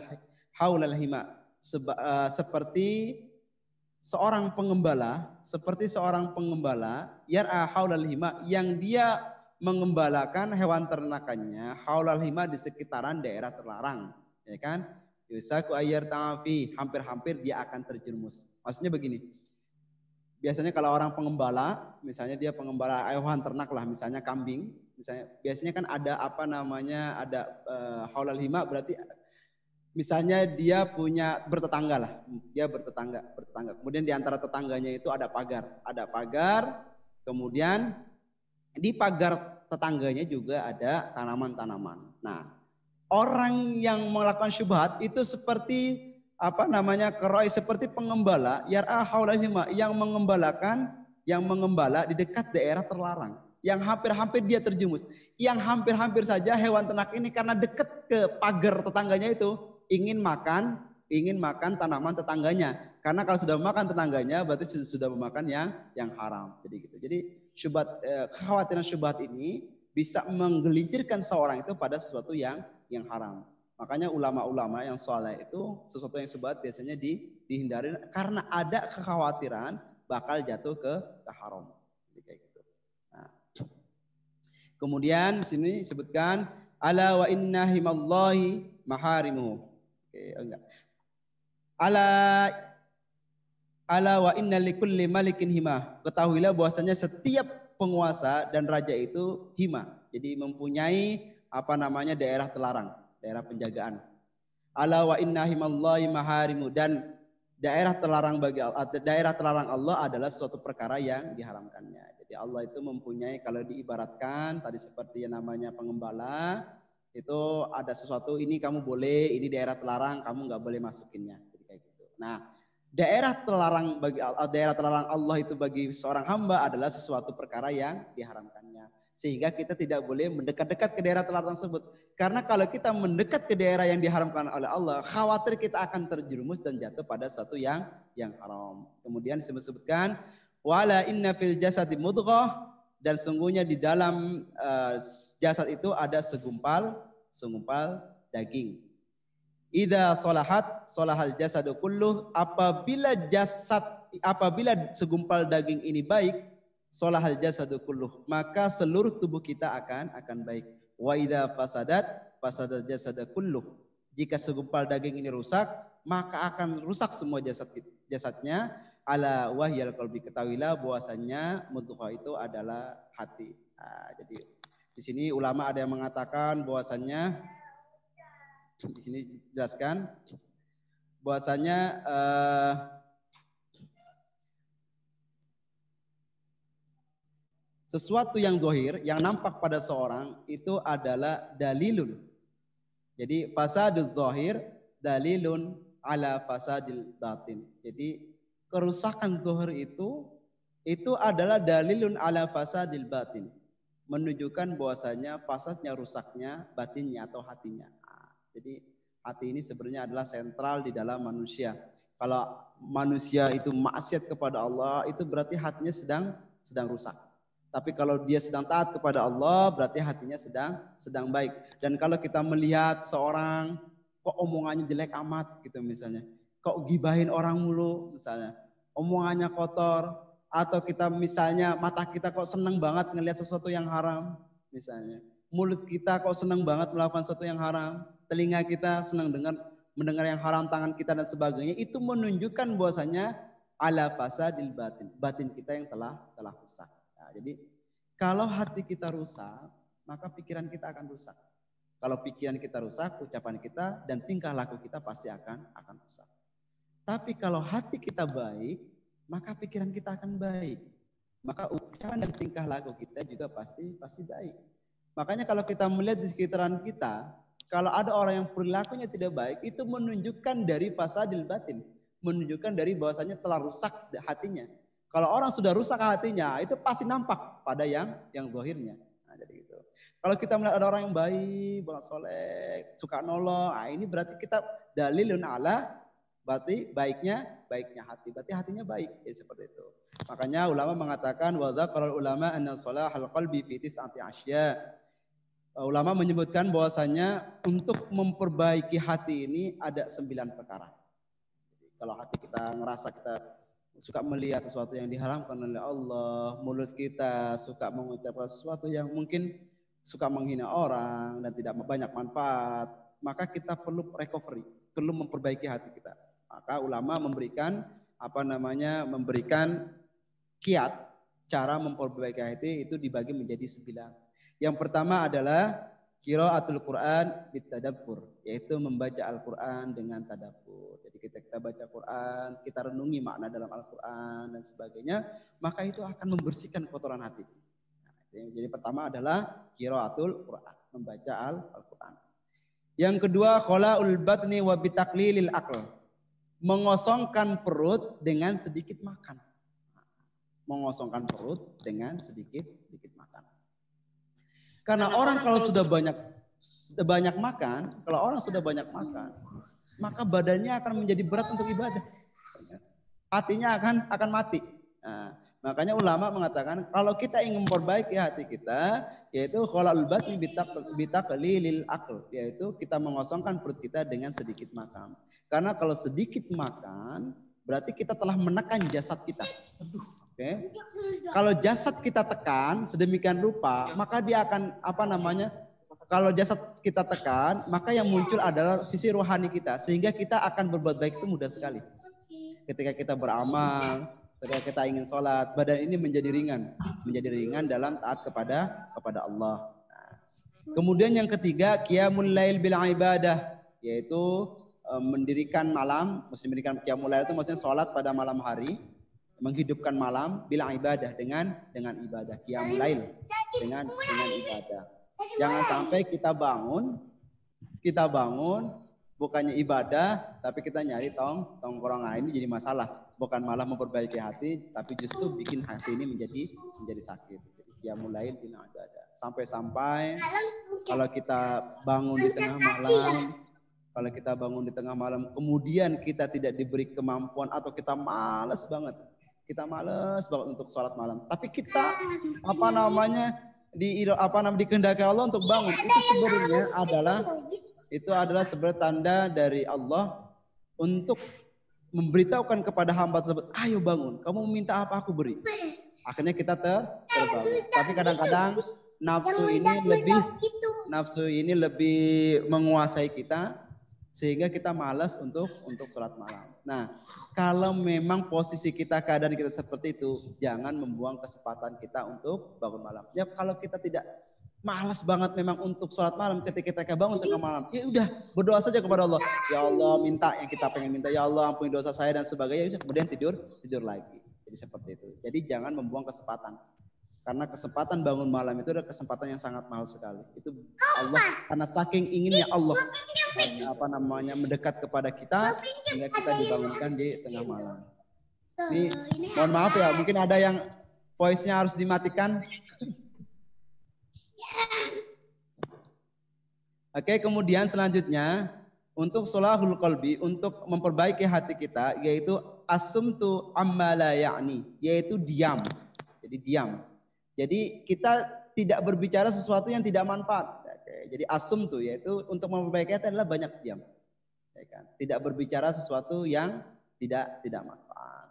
haulal hima uh, seperti seorang pengembala, seperti seorang pengembala yar'a haulal hima yang dia mengembalakan hewan ternakannya haulal hima di sekitaran daerah terlarang, ya kan? Yusaku ayyar ta'afi, hampir-hampir dia akan terjerumus. Maksudnya begini, biasanya kalau orang pengembala, misalnya dia pengembala hewan ternak lah, misalnya kambing, misalnya biasanya kan ada apa namanya ada uh, haulal hima berarti misalnya dia punya bertetangga lah. Dia bertetangga bertetangga. Kemudian di antara tetangganya itu ada pagar. Ada pagar kemudian di pagar tetangganya juga ada tanaman-tanaman. Nah orang yang melakukan syubhat itu seperti apa namanya keroi seperti pengembala yar'a hima yang mengembalakan yang mengembala di dekat daerah terlarang yang hampir-hampir dia terjumus. Yang hampir-hampir saja hewan ternak ini karena dekat ke pagar tetangganya itu ingin makan, ingin makan tanaman tetangganya. Karena kalau sudah makan tetangganya berarti sudah, memakan yang yang haram. Jadi gitu. Jadi syubhat eh, kekhawatiran syubhat ini bisa menggelincirkan seorang itu pada sesuatu yang yang haram. Makanya ulama-ulama yang soleh itu sesuatu yang syubhat biasanya di, dihindari karena ada kekhawatiran bakal jatuh ke, ke. Kemudian di sini disebutkan ala wa inna himallahi maharimu. Oke, enggak. Ala ala wa inna likulli malikin hima. Ketahuilah bahwasanya setiap penguasa dan raja itu hima. Jadi mempunyai apa namanya daerah terlarang, daerah penjagaan. Ala wa inna himallahi maharimu dan daerah terlarang bagi daerah terlarang Allah adalah suatu perkara yang diharamkannya. Jadi Allah itu mempunyai kalau diibaratkan tadi seperti yang namanya pengembala itu ada sesuatu ini kamu boleh, ini daerah terlarang kamu nggak boleh masukinnya. Jadi kayak gitu. Nah, daerah terlarang bagi daerah terlarang Allah itu bagi seorang hamba adalah sesuatu perkara yang diharamkannya. Sehingga kita tidak boleh mendekat-dekat ke daerah terlarang tersebut. Karena kalau kita mendekat ke daerah yang diharamkan oleh Allah, khawatir kita akan terjerumus dan jatuh pada satu yang yang haram. Kemudian disebut-sebutkan Wala inna fil jasad mudghah dan sungguhnya di dalam uh, jasad itu ada segumpal segumpal daging. Ida solahat solahal jasadu kulluh apabila jasad apabila segumpal daging ini baik solahal jasadu kulluh maka seluruh tubuh kita akan akan baik. Wa ida fasadat fasadat jasadu kulluh Jika segumpal daging ini rusak, maka akan rusak semua jasad jasadnya. Ala wahyal qalbi ketahuilah bahwasannya mudghah itu adalah hati. Nah, jadi di sini ulama ada yang mengatakan bahwasannya di sini jelaskan bahwasannya uh, sesuatu yang dohir yang nampak pada seorang itu adalah dalilun. Jadi fasadul dohir dalilun ala fasadil batin. Jadi kerusakan dohir itu itu adalah dalilun ala fasadil batin. Menunjukkan bahwasanya fasadnya rusaknya batinnya atau hatinya. Nah, jadi hati ini sebenarnya adalah sentral di dalam manusia. Kalau manusia itu maksiat kepada Allah, itu berarti hatinya sedang sedang rusak. Tapi kalau dia sedang taat kepada Allah, berarti hatinya sedang sedang baik. Dan kalau kita melihat seorang kok omongannya jelek amat gitu misalnya. Kok gibahin orang mulu misalnya. Omongannya kotor atau kita misalnya mata kita kok seneng banget ngelihat sesuatu yang haram misalnya. Mulut kita kok seneng banget melakukan sesuatu yang haram. Telinga kita senang dengar mendengar yang haram tangan kita dan sebagainya itu menunjukkan bahwasanya ala fasadil batin. Batin kita yang telah telah rusak. Jadi kalau hati kita rusak, maka pikiran kita akan rusak. Kalau pikiran kita rusak, ucapan kita dan tingkah laku kita pasti akan akan rusak. Tapi kalau hati kita baik, maka pikiran kita akan baik. Maka ucapan dan tingkah laku kita juga pasti pasti baik. Makanya kalau kita melihat di sekitaran kita, kalau ada orang yang perilakunya tidak baik, itu menunjukkan dari fasadil batin. Menunjukkan dari bahwasanya telah rusak hatinya. Kalau orang sudah rusak hatinya, itu pasti nampak pada yang yang zahirnya. Nah, jadi gitu. Kalau kita melihat ada orang yang baik, banget soleh, suka nolong, nah ini berarti kita dalilun ala berarti baiknya baiknya hati. Berarti hatinya baik. Ya seperti itu. Makanya ulama mengatakan wa kalau ulama anna salahal qalbi fi tis'ati asya. Ulama menyebutkan bahwasanya untuk memperbaiki hati ini ada sembilan perkara. Jadi, kalau hati kita ngerasa kita suka melihat sesuatu yang diharamkan oleh Allah, mulut kita suka mengucapkan sesuatu yang mungkin suka menghina orang dan tidak banyak manfaat, maka kita perlu recovery, perlu memperbaiki hati kita. Maka ulama memberikan apa namanya memberikan kiat cara memperbaiki hati itu dibagi menjadi sembilan. Yang pertama adalah Qiraatul Quran bitadabbur, yaitu membaca Al-Quran dengan tadabbur. Jadi kita kita baca Quran, kita renungi makna dalam Al-Quran dan sebagainya, maka itu akan membersihkan kotoran hati. Nah, jadi pertama adalah Qiraatul Quran, membaca Al-Quran. Yang kedua, qolaul batni wa bitaklilil akl. Mengosongkan perut dengan sedikit makan. Mengosongkan perut dengan sedikit sedikit makan. Karena orang kalau sudah banyak sudah banyak makan, kalau orang sudah banyak makan, maka badannya akan menjadi berat untuk ibadah. Hatinya akan akan mati. Nah, makanya ulama mengatakan kalau kita ingin memperbaiki hati kita, yaitu kalau batni bitaqlilil akal, yaitu kita mengosongkan perut kita dengan sedikit makan. Karena kalau sedikit makan, berarti kita telah menekan jasad kita. Oke. Okay. Kalau jasad kita tekan sedemikian rupa, maka dia akan apa namanya? Kalau jasad kita tekan, maka yang muncul adalah sisi rohani kita sehingga kita akan berbuat baik itu mudah sekali. Ketika kita beramal, ketika kita ingin sholat, badan ini menjadi ringan, menjadi ringan dalam taat kepada kepada Allah. kemudian yang ketiga, qiyamul lail bil ibadah, yaitu eh, mendirikan malam, mesti mendirikan qiyamul lail itu maksudnya sholat pada malam hari menghidupkan malam bila ibadah dengan dengan ibadah qiyamul lail dengan dengan ibadah. Jangan sampai kita bangun kita bangun bukannya ibadah tapi kita nyari tong tongkrong nah, ini jadi masalah. Bukan malah memperbaiki hati tapi justru bikin hati ini menjadi menjadi sakit. Qiyamul lail bila ibadah. Sampai-sampai kalau kita bangun di tengah malam kalau kita bangun di tengah malam, kemudian kita tidak diberi kemampuan atau kita males banget, kita males banget untuk sholat malam. Tapi kita apa namanya di apa namanya dikehendaki Allah untuk bangun itu sebenarnya adalah itu adalah sebenarnya tanda dari Allah untuk memberitahukan kepada hamba tersebut, ayo bangun, kamu minta apa aku beri. Akhirnya kita ter terbangun. Tapi kadang-kadang nafsu ini lebih nafsu ini lebih menguasai kita sehingga kita malas untuk untuk sholat malam. Nah, kalau memang posisi kita keadaan kita seperti itu, jangan membuang kesempatan kita untuk bangun malam. Ya kalau kita tidak malas banget memang untuk sholat malam ketika kita bangun tengah malam, ya udah berdoa saja kepada Allah. Ya Allah minta yang kita pengen minta, ya Allah ampuni dosa saya dan sebagainya. Ya kemudian tidur tidur lagi. Jadi seperti itu. Jadi jangan membuang kesempatan. Karena kesempatan bangun malam itu adalah kesempatan yang sangat mahal sekali. Itu Allah karena saking inginnya Allah apa namanya mendekat kepada kita sehingga kita dibangunkan di tengah malam. Ini mohon maaf ya, mungkin ada yang voice-nya harus dimatikan. Oke, kemudian selanjutnya untuk solahul kolbi, untuk memperbaiki hati kita, yaitu asumtu amma la ya'ni, yaitu diam. Jadi diam. Jadi kita tidak berbicara sesuatu yang tidak manfaat. Jadi asum tuh yaitu untuk memperbaiki hati adalah banyak diam. Ya kan? Tidak berbicara sesuatu yang tidak tidak manfaat.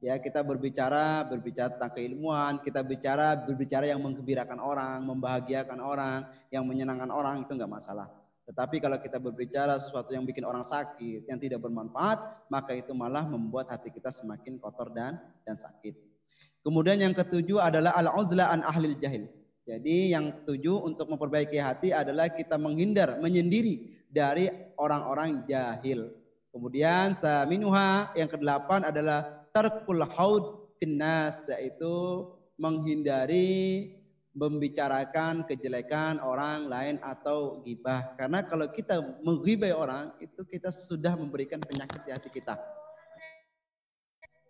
Ya kita berbicara berbicara tentang keilmuan, kita bicara berbicara yang menggembirakan orang, membahagiakan orang, yang menyenangkan orang itu enggak masalah. Tetapi kalau kita berbicara sesuatu yang bikin orang sakit, yang tidak bermanfaat, maka itu malah membuat hati kita semakin kotor dan dan sakit. Kemudian yang ketujuh adalah al-uzla an ahlil jahil. Jadi yang ketujuh untuk memperbaiki hati adalah kita menghindar, menyendiri dari orang-orang jahil. Kemudian saminuha yang kedelapan adalah tarkul haud tinas yaitu menghindari membicarakan kejelekan orang lain atau gibah. Karena kalau kita menggibai orang itu kita sudah memberikan penyakit di hati kita.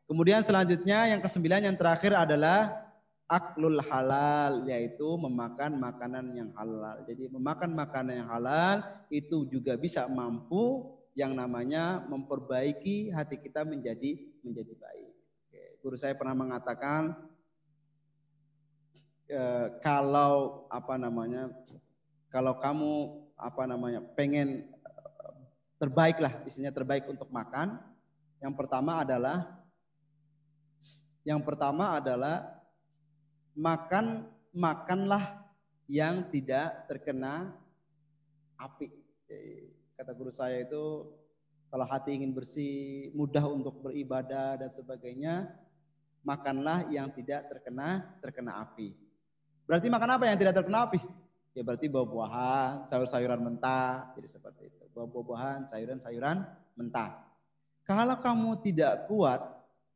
Kemudian selanjutnya yang kesembilan yang terakhir adalah aklul halal yaitu memakan makanan yang halal. Jadi memakan makanan yang halal itu juga bisa mampu yang namanya memperbaiki hati kita menjadi menjadi baik. Guru saya pernah mengatakan e, kalau apa namanya kalau kamu apa namanya pengen terbaik lah isinya terbaik untuk makan yang pertama adalah yang pertama adalah makan makanlah yang tidak terkena api. Kata guru saya itu kalau hati ingin bersih, mudah untuk beribadah dan sebagainya, makanlah yang tidak terkena terkena api. Berarti makan apa yang tidak terkena api? Ya berarti buah-buahan, sayur-sayuran mentah, jadi seperti itu. Buah-buahan, sayuran-sayuran mentah. Kalau kamu tidak kuat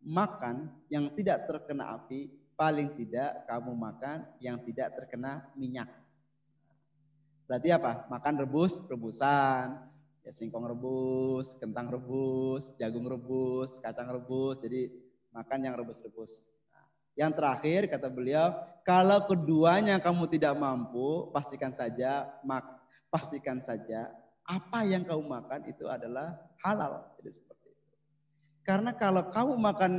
makan yang tidak terkena api, paling tidak kamu makan yang tidak terkena minyak. Berarti apa? Makan rebus, rebusan, ya singkong rebus, kentang rebus, jagung rebus, kacang rebus. Jadi makan yang rebus-rebus. Nah, yang terakhir kata beliau, kalau keduanya kamu tidak mampu, pastikan saja mak pastikan saja apa yang kamu makan itu adalah halal. Jadi karena kalau kamu makan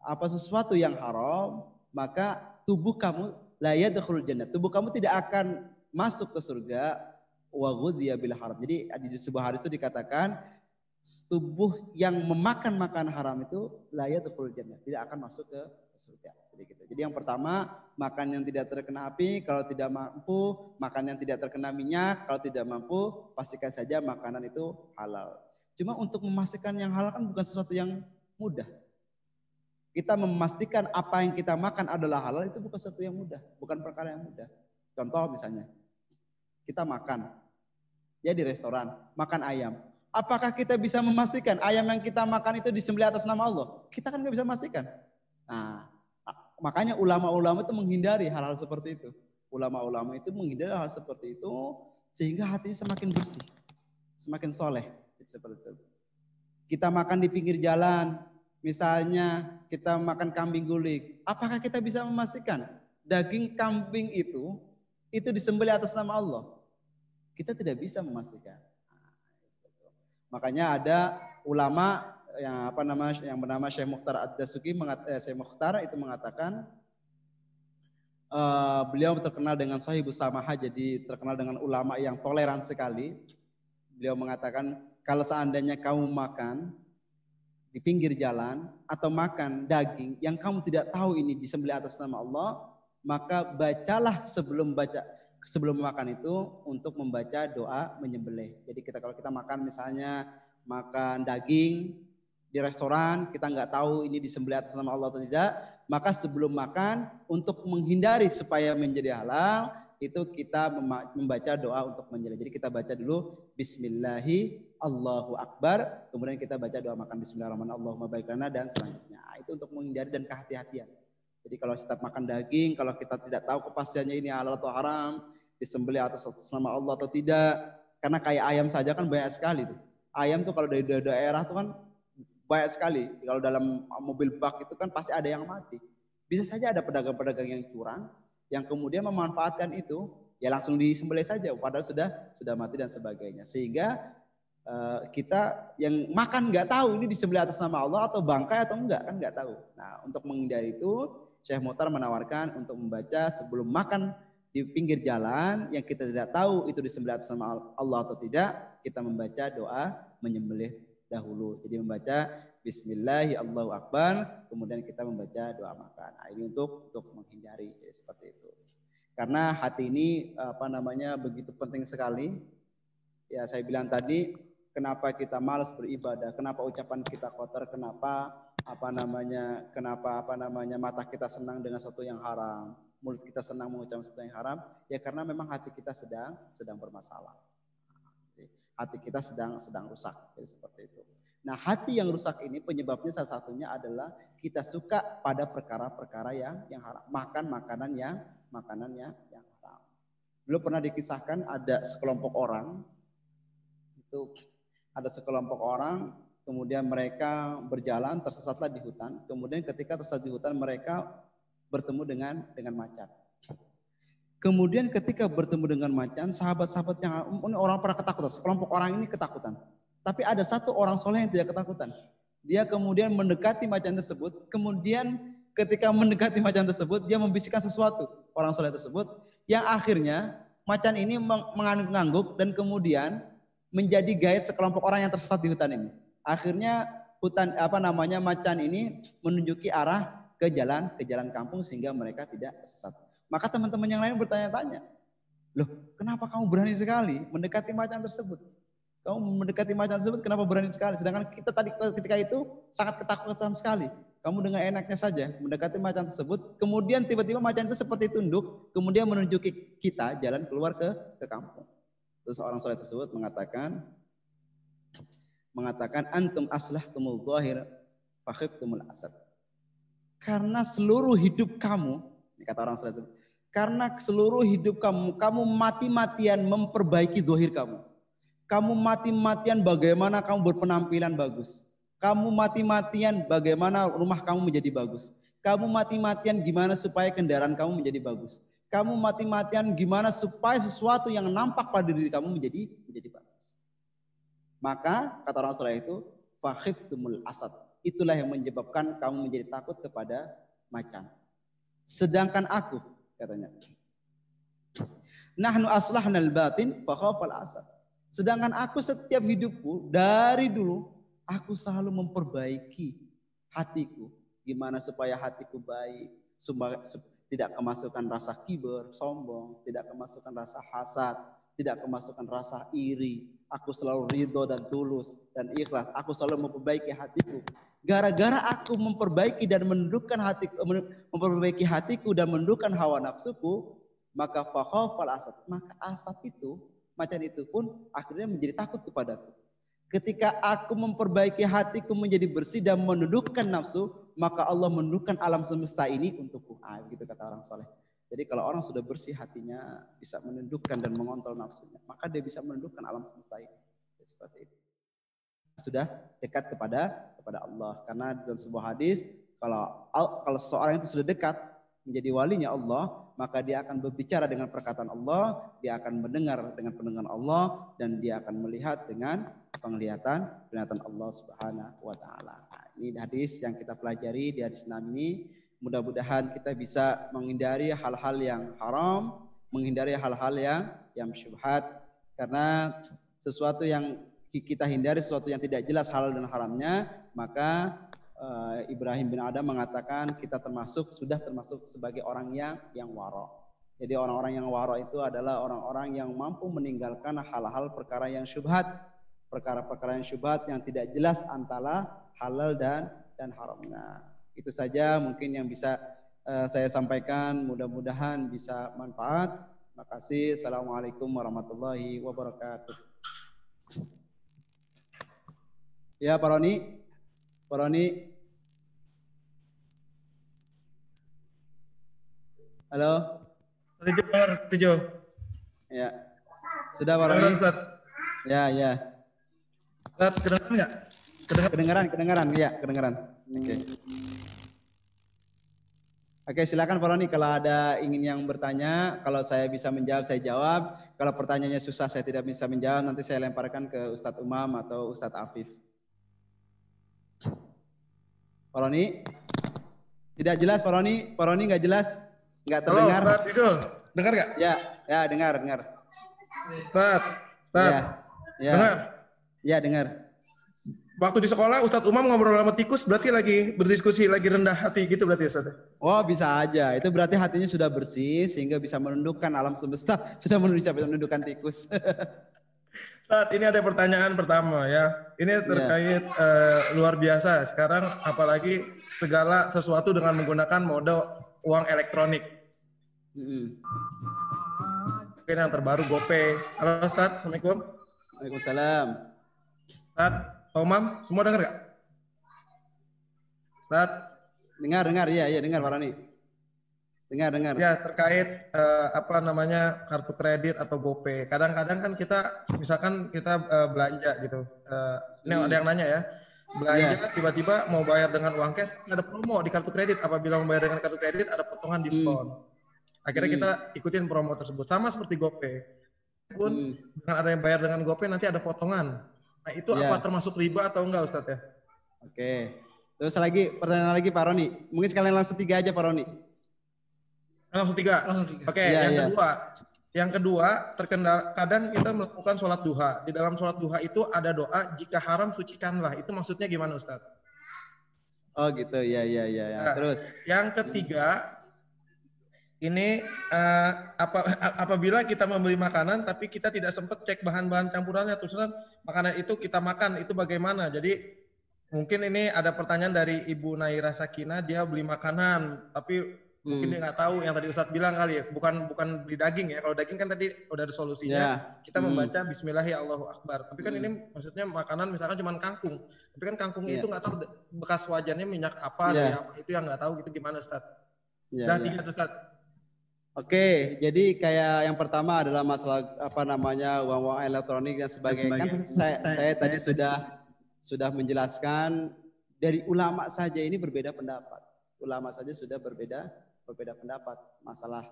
apa sesuatu yang haram, maka tubuh kamu layak jannah. Tubuh kamu tidak akan masuk ke surga wa ghudhiya bil haram. Jadi di sebuah hadis itu dikatakan tubuh yang memakan makanan haram itu layak jannah, tidak akan masuk ke surga. Jadi gitu. Jadi yang pertama, makan yang tidak terkena api, kalau tidak mampu, makan yang tidak terkena minyak, kalau tidak mampu, pastikan saja makanan itu halal. Cuma untuk memastikan yang halal kan bukan sesuatu yang mudah. Kita memastikan apa yang kita makan adalah halal itu bukan sesuatu yang mudah, bukan perkara yang mudah. Contoh misalnya, kita makan, ya di restoran, makan ayam. Apakah kita bisa memastikan ayam yang kita makan itu disembelih atas nama Allah? Kita kan nggak bisa memastikan. Nah, makanya ulama-ulama itu menghindari hal-hal seperti itu. Ulama-ulama itu menghindari hal seperti itu sehingga hatinya semakin bersih, semakin soleh. Seperti itu. Kita makan di pinggir jalan, misalnya kita makan kambing guling. Apakah kita bisa memastikan daging kambing itu itu disembelih atas nama Allah? Kita tidak bisa memastikan. Makanya ada ulama yang apa nama yang bernama Syekh Mukhtar Ad-Dasuki eh, Syekh Mukhtar itu mengatakan uh, beliau terkenal dengan sahibus samaha jadi terkenal dengan ulama yang toleran sekali. Beliau mengatakan kalau seandainya kamu makan di pinggir jalan atau makan daging yang kamu tidak tahu ini disembelih atas nama Allah, maka bacalah sebelum baca sebelum makan itu untuk membaca doa menyembelih. Jadi kita kalau kita makan misalnya makan daging di restoran, kita nggak tahu ini disembelih atas nama Allah atau tidak, maka sebelum makan untuk menghindari supaya menjadi halal, itu kita membaca doa untuk menyembelih. Jadi kita baca dulu Bismillahi Allahu Akbar, kemudian kita baca doa makan Bismillahirrahmanirrahim, Allahumma baik dan selanjutnya. Nah, itu untuk menghindari dan kehati-hatian. Jadi kalau setiap makan daging, kalau kita tidak tahu kepastiannya ini halal atau haram, disembelih atas nama Allah atau tidak, karena kayak ayam saja kan banyak sekali tuh. Ayam tuh kalau dari daerah tuh kan banyak sekali. Kalau dalam mobil bak itu kan pasti ada yang mati. Bisa saja ada pedagang-pedagang yang curang, yang kemudian memanfaatkan itu, ya langsung disembelih saja, padahal sudah sudah mati dan sebagainya. Sehingga Eh, kita yang makan nggak tahu ini disembelih atas nama Allah atau bangkai atau enggak kan nggak tahu. Nah untuk menghindari itu Syekh Mutar menawarkan untuk membaca sebelum makan di pinggir jalan yang kita tidak tahu itu disembelih atas nama Allah atau tidak kita membaca doa menyembelih dahulu. Jadi membaca Bismillahi Allahu Akbar kemudian kita membaca doa makan. Nah, ini untuk untuk menghindari ya, seperti itu. Karena hati ini apa namanya begitu penting sekali. Ya saya bilang tadi kenapa kita malas beribadah, kenapa ucapan kita kotor, kenapa apa namanya, kenapa apa namanya mata kita senang dengan sesuatu yang haram, mulut kita senang mengucapkan sesuatu yang haram, ya karena memang hati kita sedang sedang bermasalah. Hati kita sedang sedang rusak, jadi seperti itu. Nah, hati yang rusak ini penyebabnya salah satunya adalah kita suka pada perkara-perkara yang yang haram, makan makanan yang makanannya yang haram. Belum pernah dikisahkan ada sekelompok orang itu ada sekelompok orang, kemudian mereka berjalan tersesatlah di hutan. Kemudian ketika tersesat di hutan mereka bertemu dengan dengan macan. Kemudian ketika bertemu dengan macan, sahabat-sahabat yang orang pernah ketakutan, sekelompok orang ini ketakutan. Tapi ada satu orang soleh yang tidak ketakutan. Dia kemudian mendekati macan tersebut, kemudian ketika mendekati macan tersebut, dia membisikkan sesuatu orang soleh tersebut, yang akhirnya macan ini mengangguk dan kemudian menjadi guide sekelompok orang yang tersesat di hutan ini. Akhirnya hutan apa namanya macan ini menunjuki arah ke jalan ke jalan kampung sehingga mereka tidak tersesat. Maka teman-teman yang lain bertanya-tanya, loh kenapa kamu berani sekali mendekati macan tersebut? Kamu mendekati macan tersebut kenapa berani sekali? Sedangkan kita tadi ketika itu sangat ketakutan sekali. Kamu dengan enaknya saja mendekati macan tersebut, kemudian tiba-tiba macan itu seperti tunduk, kemudian menunjuki kita jalan keluar ke ke kampung. Terus orang soleh tersebut mengatakan mengatakan antum aslah tumul zahir tumul asad. Karena seluruh hidup kamu, kata orang tersebut, karena seluruh hidup kamu, kamu mati-matian memperbaiki dohir kamu. Kamu mati-matian bagaimana kamu berpenampilan bagus. Kamu mati-matian bagaimana rumah kamu menjadi bagus. Kamu mati-matian gimana supaya kendaraan kamu menjadi bagus kamu mati-matian gimana supaya sesuatu yang nampak pada diri kamu menjadi menjadi bagus. Maka kata orang soleh itu tumul asad. Itulah yang menyebabkan kamu menjadi takut kepada macan. Sedangkan aku katanya Nahnu aslahnal batin fakhafal asad. Sedangkan aku setiap hidupku dari dulu aku selalu memperbaiki hatiku. Gimana supaya hatiku baik, tidak kemasukan rasa kiber, sombong, tidak kemasukan rasa hasad, tidak kemasukan rasa iri. Aku selalu ridho dan tulus dan ikhlas. Aku selalu memperbaiki hatiku. Gara-gara aku memperbaiki dan menundukkan hatiku, memperbaiki hatiku dan menundukkan hawa nafsuku, maka fakhafal asad. Maka asad itu, macam itu pun akhirnya menjadi takut kepadaku. Ketika aku memperbaiki hatiku menjadi bersih dan menundukkan nafsu, maka Allah menundukkan alam semesta ini untukku. Ah, gitu kata orang soleh. Jadi kalau orang sudah bersih hatinya, bisa menundukkan dan mengontrol nafsunya, maka dia bisa menundukkan alam semesta ini. Ya, seperti itu. Sudah dekat kepada kepada Allah. Karena dalam sebuah hadis, kalau kalau seseorang itu sudah dekat menjadi walinya Allah, maka dia akan berbicara dengan perkataan Allah, dia akan mendengar dengan pendengaran Allah, dan dia akan melihat dengan penglihatan penglihatan Allah Subhanahu wa taala. Nah, ini hadis yang kita pelajari di hadis 6 ini. Mudah-mudahan kita bisa menghindari hal-hal yang haram, menghindari hal-hal yang yang syubhat karena sesuatu yang kita hindari sesuatu yang tidak jelas halal dan haramnya, maka uh, Ibrahim bin Adam mengatakan kita termasuk sudah termasuk sebagai orang yang yang waro. Jadi orang-orang yang waro itu adalah orang-orang yang mampu meninggalkan hal-hal perkara yang syubhat, perkara-perkara yang syubhat yang tidak jelas antara halal dan dan haramnya. Itu saja mungkin yang bisa uh, saya sampaikan. Mudah-mudahan bisa manfaat. Terima kasih. Assalamualaikum warahmatullahi wabarakatuh. Ya, Pak Roni. Pak Roni. Halo. Setuju, setuju. Ya. Sudah Pak Roni? Ya, ya. Ustaz, kedengeran nggak? Kedengeran, kedengeran, kedengeran. Ya, kedengeran. Oke. Okay. Oke, silakan Pak Roni kalau ada ingin yang bertanya, kalau saya bisa menjawab saya jawab. Kalau pertanyaannya susah saya tidak bisa menjawab, nanti saya lemparkan ke Ustadz Umam atau Ustadz Afif. Pak Roni? Tidak jelas Pak Roni? Pak Roni nggak jelas? Nggak terdengar? Halo Ustadz Isul, dengar nggak? Ya, ya dengar, dengar. Ustadz, Ustadz. Ya, ya. Dengar? Ya, dengar waktu di sekolah Ustadz Umam ngobrol sama tikus berarti lagi berdiskusi lagi rendah hati gitu berarti Ustadz? Oh bisa aja itu berarti hatinya sudah bersih sehingga bisa menundukkan alam semesta sudah bisa menundukkan tikus. Saat ini ada pertanyaan pertama ya. Ini terkait yeah. uh, luar biasa. Sekarang apalagi segala sesuatu dengan menggunakan mode uang elektronik. Mm. Mungkin yang terbaru GoPay. Halo Ustaz, Assalamualaikum. Waalaikumsalam. Umam, semua dengar gak? Ustaz? Dengar, dengar. Iya, iya, dengar Pak Rani. Dengar, dengar. Ya, terkait uh, apa namanya kartu kredit atau GoPay. Kadang-kadang kan kita, misalkan kita uh, belanja gitu. Uh, ini hmm. ada yang nanya ya. Belanja yeah. tiba-tiba mau bayar dengan uang cash, ada promo di kartu kredit. Apabila mau bayar dengan kartu kredit, ada potongan diskon. Hmm. Akhirnya hmm. kita ikutin promo tersebut. Sama seperti GoPay. Pun hmm. dengan ada yang bayar dengan GoPay nanti ada potongan Nah, itu ya. apa termasuk riba atau enggak Ustadz ya? Oke. Terus lagi pertanyaan lagi Pak Roni. Mungkin sekalian langsung tiga aja Pak Roni. Langsung tiga. tiga. Oke, ya, yang ya. kedua. Yang kedua, terkendala kadang kita melakukan sholat duha. Di dalam sholat duha itu ada doa, jika haram sucikanlah. Itu maksudnya gimana Ustadz? Oh gitu, ya ya ya. ya. Nah, Terus. Yang ketiga, ini uh, apa, apabila kita membeli makanan tapi kita tidak sempat cek bahan-bahan campurannya terus makanan itu kita makan itu bagaimana jadi mungkin ini ada pertanyaan dari Ibu Naira Sakina dia beli makanan tapi hmm. mungkin dia nggak tahu yang tadi Ustadz bilang kali ya bukan bukan beli daging ya kalau daging kan tadi udah ada solusinya yeah. kita hmm. membaca Bismillahirrahmanirrahim tapi kan hmm. ini maksudnya makanan misalkan cuma kangkung tapi kan kangkung yeah. itu nggak tahu bekas wajannya minyak apa yeah. apa itu yang nggak tahu itu gimana Ustadz yeah, Dah yeah. tiga Ustadz Oke, jadi kayak yang pertama adalah masalah apa namanya uang-uang elektronik dan sebagainya. Kan saya, saya, saya tadi sudah sudah menjelaskan dari ulama saja ini berbeda pendapat. Ulama saja sudah berbeda berbeda pendapat masalah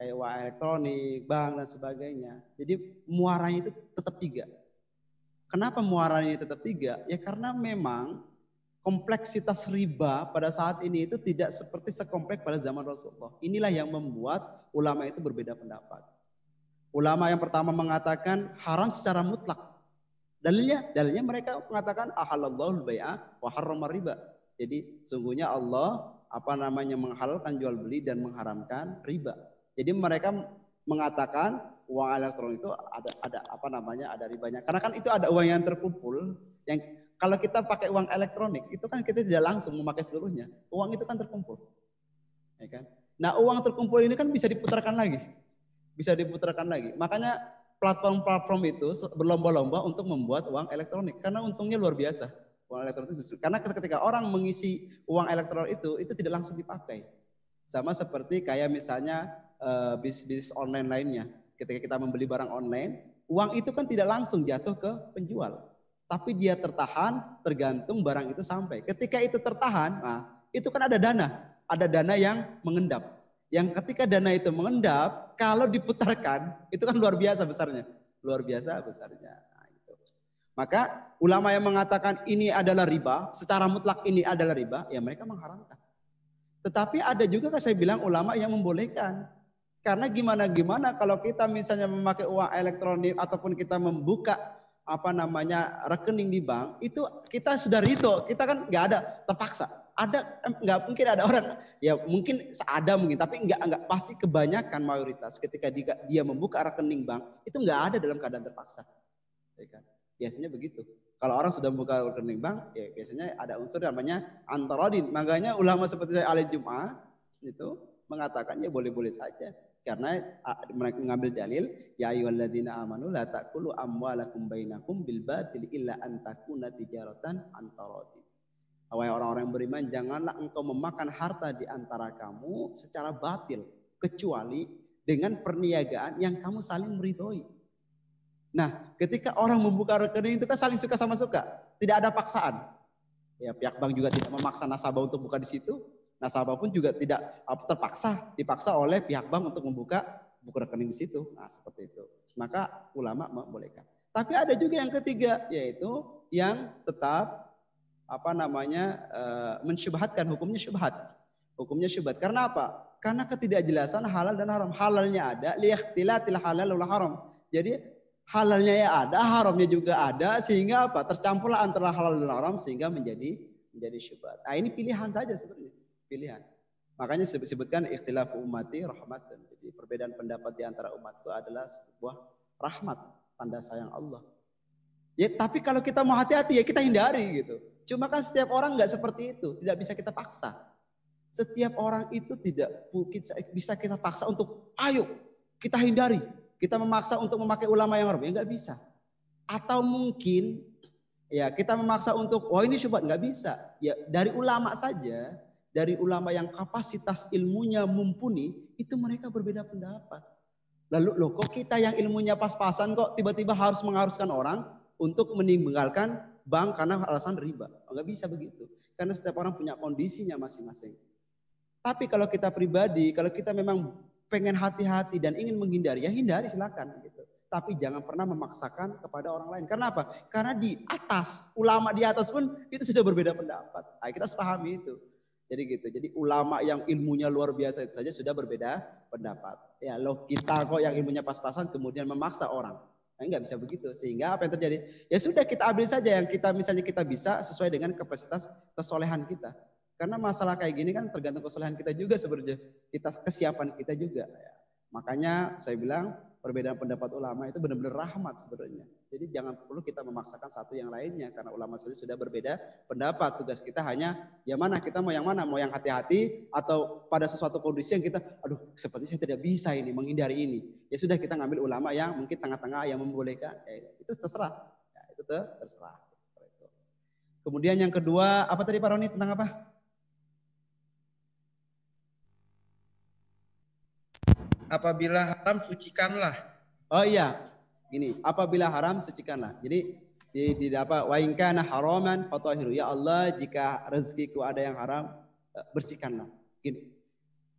kayak uang elektronik, bank dan sebagainya. Jadi muaranya itu tetap tiga. Kenapa muaranya tetap tiga? Ya karena memang kompleksitas riba pada saat ini itu tidak seperti sekompleks pada zaman Rasulullah. Inilah yang membuat ulama itu berbeda pendapat. Ulama yang pertama mengatakan haram secara mutlak. Dalilnya, dalilnya mereka mengatakan ahalallahu bai'a wa harrama riba. Jadi sungguhnya Allah apa namanya menghalalkan jual beli dan mengharamkan riba. Jadi mereka mengatakan uang elektronik itu ada ada apa namanya ada ribanya. Karena kan itu ada uang yang terkumpul yang kalau kita pakai uang elektronik itu kan kita tidak langsung memakai seluruhnya. Uang itu kan terkumpul. Ya kan? Nah, uang terkumpul ini kan bisa diputarkan lagi. Bisa diputarkan lagi. Makanya platform-platform itu berlomba-lomba untuk membuat uang elektronik karena untungnya luar biasa. Uang elektronik itu. Karena ketika orang mengisi uang elektronik itu itu tidak langsung dipakai. Sama seperti kayak misalnya uh, bisnis online lainnya. Ketika kita membeli barang online, uang itu kan tidak langsung jatuh ke penjual. Tapi dia tertahan tergantung barang itu sampai. Ketika itu tertahan, nah, itu kan ada dana ada dana yang mengendap. Yang ketika dana itu mengendap, kalau diputarkan, itu kan luar biasa besarnya. Luar biasa besarnya. Nah, itu. Maka ulama yang mengatakan ini adalah riba, secara mutlak ini adalah riba, ya mereka mengharamkan. Tetapi ada juga kan saya bilang ulama yang membolehkan. Karena gimana-gimana kalau kita misalnya memakai uang elektronik ataupun kita membuka apa namanya rekening di bank, itu kita sudah rito, kita kan nggak ada terpaksa Ada nggak mungkin ada orang ya mungkin ada mungkin tapi nggak nggak pasti kebanyakan mayoritas ketika dia, dia membuka rekening bank itu nggak ada dalam keadaan terpaksa. Ya kan? Biasanya begitu. Kalau orang sudah membuka rekening bank, ya biasanya ada unsur namanya antarodin. Makanya ulama seperti saya Ali Jum'ah itu mengatakan ya boleh-boleh saja. Karena mereka mengambil dalil, ya ayyuhalladzina amanu la ta'kulu amwalakum bainakum bil batil illa an takuna tijaratan antarodin. Wahai orang-orang yang beriman, janganlah engkau memakan harta di antara kamu secara batil. Kecuali dengan perniagaan yang kamu saling meridhoi. Nah, ketika orang membuka rekening itu kan saling suka sama suka, tidak ada paksaan. Ya, pihak bank juga tidak memaksa nasabah untuk buka di situ. Nasabah pun juga tidak terpaksa, dipaksa oleh pihak bank untuk membuka buku rekening di situ. Nah, seperti itu. Maka ulama membolehkan. Tapi ada juga yang ketiga, yaitu yang tetap apa namanya uh, mensyubhatkan hukumnya syubhat. Hukumnya syubhat. Karena apa? Karena ketidakjelasan halal dan haram. Halalnya ada, liyakhtilatil halal wal haram. Jadi halalnya ya ada, haramnya juga ada, sehingga apa? Tercampurlah antara halal dan haram sehingga menjadi menjadi syubhat. Nah ini pilihan saja sebenarnya, pilihan. Makanya disebutkan ikhtilaf umati rahmatan. Jadi perbedaan pendapat di antara umatku adalah sebuah rahmat, tanda sayang Allah. Ya, tapi kalau kita mau hati-hati ya kita hindari gitu. Cuma kan setiap orang nggak seperti itu, tidak bisa kita paksa. Setiap orang itu tidak bisa kita paksa untuk ayo kita hindari, kita memaksa untuk memakai ulama yang haram, ya nggak bisa. Atau mungkin ya kita memaksa untuk, oh ini syubhat nggak bisa. Ya dari ulama saja, dari ulama yang kapasitas ilmunya mumpuni, itu mereka berbeda pendapat. Lalu loh kok kita yang ilmunya pas-pasan kok tiba-tiba harus mengharuskan orang untuk meninggalkan bank karena alasan riba. Oh, nggak bisa begitu. Karena setiap orang punya kondisinya masing-masing. Tapi kalau kita pribadi, kalau kita memang pengen hati-hati dan ingin menghindari, ya hindari silakan gitu. Tapi jangan pernah memaksakan kepada orang lain. Karena apa? Karena di atas, ulama di atas pun itu sudah berbeda pendapat. Nah, kita harus pahami itu. Jadi gitu. Jadi ulama yang ilmunya luar biasa itu saja sudah berbeda pendapat. Ya loh kita kok yang ilmunya pas-pasan kemudian memaksa orang. Nah, nggak bisa begitu. Sehingga apa yang terjadi? Ya sudah kita ambil saja yang kita misalnya kita bisa sesuai dengan kapasitas kesolehan kita. Karena masalah kayak gini kan tergantung kesalahan kita juga sebenarnya. Kita kesiapan kita juga. Ya. Makanya saya bilang perbedaan pendapat ulama itu benar-benar rahmat sebenarnya. Jadi jangan perlu kita memaksakan satu yang lainnya karena ulama saja sudah berbeda pendapat. Tugas kita hanya yang mana kita mau yang mana, mau yang hati-hati atau pada sesuatu kondisi yang kita, aduh seperti saya tidak bisa ini menghindari ini. Ya sudah kita ngambil ulama yang mungkin tengah-tengah yang membolehkan. Ya, itu terserah. Ya, itu terserah. Kemudian yang kedua, apa tadi Pak Roni tentang apa? Apabila haram sucikanlah. Oh iya, gini, apabila haram sucikanlah. Jadi di, di apa wa in kana haraman fatahiru. Ya Allah, jika rezekiku ada yang haram, eh, bersihkanlah. Gini.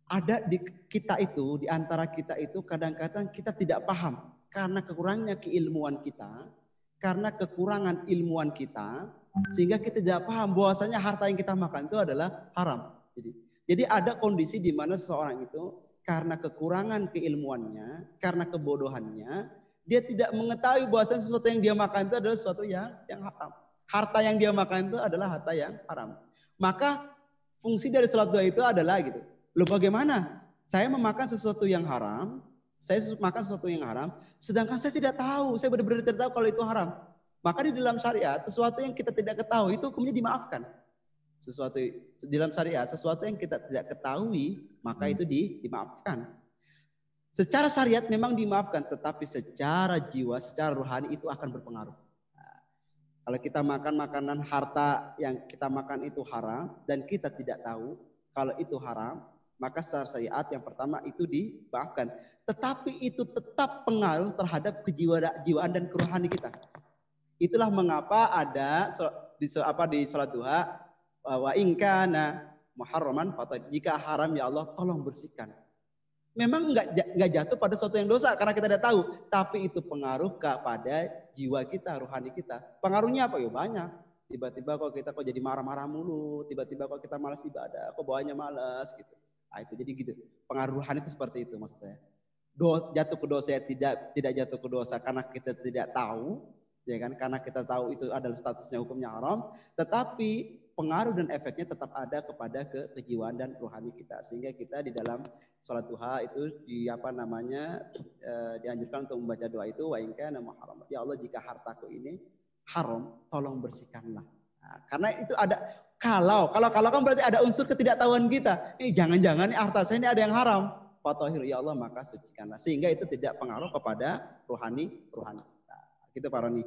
Ada di kita itu, di antara kita itu kadang-kadang kita tidak paham karena kekurangnya keilmuan kita, karena kekurangan ilmuwan kita, sehingga kita tidak paham bahwasanya harta yang kita makan itu adalah haram. Jadi, jadi ada kondisi di mana seseorang itu karena kekurangan keilmuannya, karena kebodohannya, dia tidak mengetahui bahwa sesuatu yang dia makan itu adalah sesuatu yang yang haram. Harta yang dia makan itu adalah harta yang haram. Maka fungsi dari sholat dua itu adalah gitu. Loh bagaimana? Saya memakan sesuatu yang haram, saya makan sesuatu yang haram, sedangkan saya tidak tahu, saya benar-benar tidak tahu kalau itu haram. Maka di dalam syariat, sesuatu yang kita tidak ketahui itu kemudian dimaafkan sesuatu di dalam syariat sesuatu yang kita tidak ketahui maka hmm. itu di, dimaafkan. Secara syariat memang dimaafkan, tetapi secara jiwa, secara rohani itu akan berpengaruh. Nah, kalau kita makan makanan harta yang kita makan itu haram dan kita tidak tahu kalau itu haram, maka secara syariat yang pertama itu dimaafkan. Tetapi itu tetap pengaruh terhadap kejiwaan dan kerohani kita. Itulah mengapa ada di apa di sholat duha wa ingkana muharraman jika haram ya Allah tolong bersihkan. Memang enggak enggak jatuh pada sesuatu yang dosa karena kita tidak tahu, tapi itu pengaruh kepada jiwa kita, rohani kita. Pengaruhnya apa? Ya banyak. Tiba-tiba kok kita kok jadi marah-marah mulu, tiba-tiba kok kita malas ibadah, kok bawanya malas gitu. Nah, itu jadi gitu. Pengaruh itu seperti itu maksud saya. Do, jatuh ke dosa tidak tidak jatuh ke dosa karena kita tidak tahu, ya kan? Karena kita tahu itu adalah statusnya hukumnya haram, tetapi pengaruh dan efeknya tetap ada kepada ke kejiwaan dan rohani kita. Sehingga kita di dalam sholat duha itu di apa namanya e, dianjurkan untuk membaca doa itu wa nama haram ya Allah jika hartaku ini haram tolong bersihkanlah. Nah, karena itu ada kalau kalau kalau kan berarti ada unsur ketidaktahuan kita. Ini jangan-jangan harta saya ini ada yang haram. Fatahir ya Allah maka sucikanlah. Sehingga itu tidak pengaruh kepada rohani rohani kita. Gitu Pak Roni.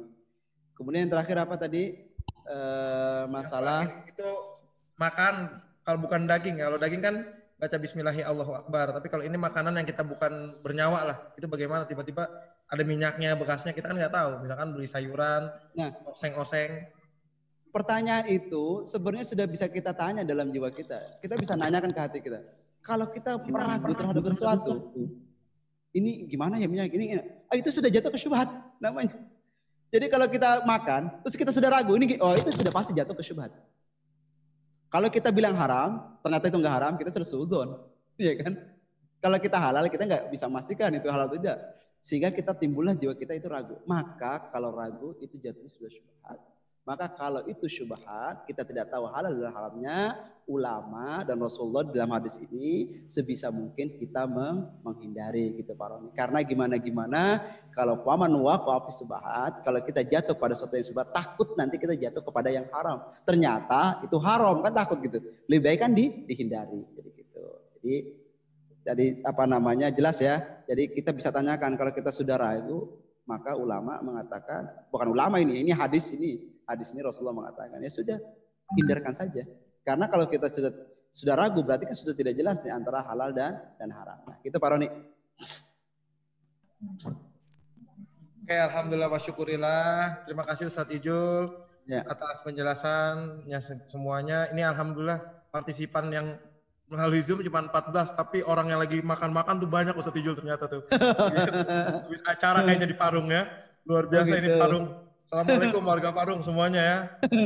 Kemudian yang terakhir apa tadi Eh, masalah itu makan kalau bukan daging kalau daging kan baca Bismillahi Allahu Akbar. Tapi kalau ini makanan yang kita bukan bernyawa lah. Itu bagaimana? Tiba-tiba ada minyaknya bekasnya kita kan nggak tahu. Misalkan beli sayuran nah oseng-oseng. pertanyaan itu sebenarnya sudah bisa kita tanya dalam jiwa kita. Kita bisa nanyakan ke hati kita. Kalau kita ragu terhadap sesuatu ini gimana ya minyak ini, oh, itu sudah jatuh ke syubhat namanya jadi kalau kita makan, terus kita sudah ragu, ini oh itu sudah pasti jatuh ke syubhat. Kalau kita bilang haram, ternyata itu enggak haram, kita sudah sudon. Iya kan? Kalau kita halal, kita nggak bisa memastikan itu halal atau tidak. Sehingga kita timbullah jiwa kita itu ragu. Maka kalau ragu, itu jatuh sudah syubhat. Maka kalau itu syubhat, kita tidak tahu halal dan haramnya, ulama dan Rasulullah dalam hadis ini sebisa mungkin kita menghindari gitu Pak Roni. Karena gimana-gimana kalau paman waqafi subhat, kalau kita jatuh pada sesuatu yang subhat, takut nanti kita jatuh kepada yang haram. Ternyata itu haram kan takut gitu. Lebih baik kan di, dihindari. Jadi gitu. Jadi jadi apa namanya jelas ya. Jadi kita bisa tanyakan kalau kita sudah ragu, maka ulama mengatakan bukan ulama ini, ini hadis ini hadis ini Rasulullah mengatakan ya sudah hindarkan saja. Karena kalau kita sudah sudah ragu berarti kan sudah tidak jelas nih antara halal dan dan haram. Nah, gitu Pak Roni. Oke, alhamdulillah wa syukurillah. Terima kasih Ustadz Ijul ya. atas penjelasannya semuanya. Ini alhamdulillah partisipan yang melalui Zoom cuma 14 tapi orang yang lagi makan-makan tuh banyak Ustadz Ijul ternyata tuh. Habis acara kayaknya di Parung ya. Luar biasa oh, gitu. ini Parung Assalamualaikum warga Parung semuanya ya.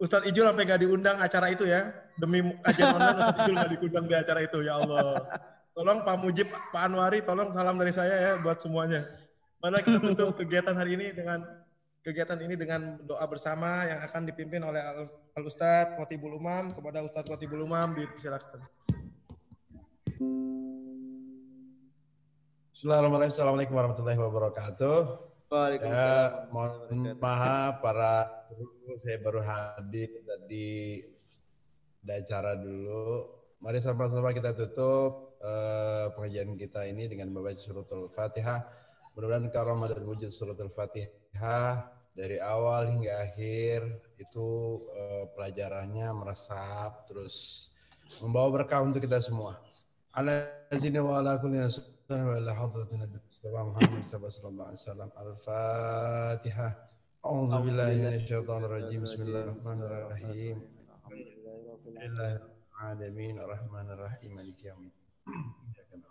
Ustadz Ijul sampai nggak diundang acara itu ya. Demi kajian online Ustadz Ijul nggak diundang di acara itu ya Allah. Tolong Pak Mujib, Pak Anwari, tolong salam dari saya ya buat semuanya. Mana kita tutup kegiatan hari ini dengan kegiatan ini dengan doa bersama yang akan dipimpin oleh Al Ustadz Khotibul Umam kepada Ustadz Khotibul Umam disilakan. Bismillahirrahmanirrahim. Assalamualaikum warahmatullahi wabarakatuh. Ya, mohon maaf para guru, saya baru hadir tadi ada acara dulu. Mari sama-sama kita tutup uh, pengajian kita ini dengan membaca surat Al-Fatihah. Mudah-mudahan karamah dan wujud surat Al-Fatihah dari awal hingga akhir itu uh, pelajarannya meresap terus membawa berkah untuk kita semua. Ala sini wa ala kulli wa ala hadratina سيدنا محمد صلى الله عليه وسلم. الفاتحة. أعوذ بالله من الشيطان الرجيم. بسم الله الرحمن الرحيم. لله العالمين. الرحمن الرحيم. مالك يوم الدين.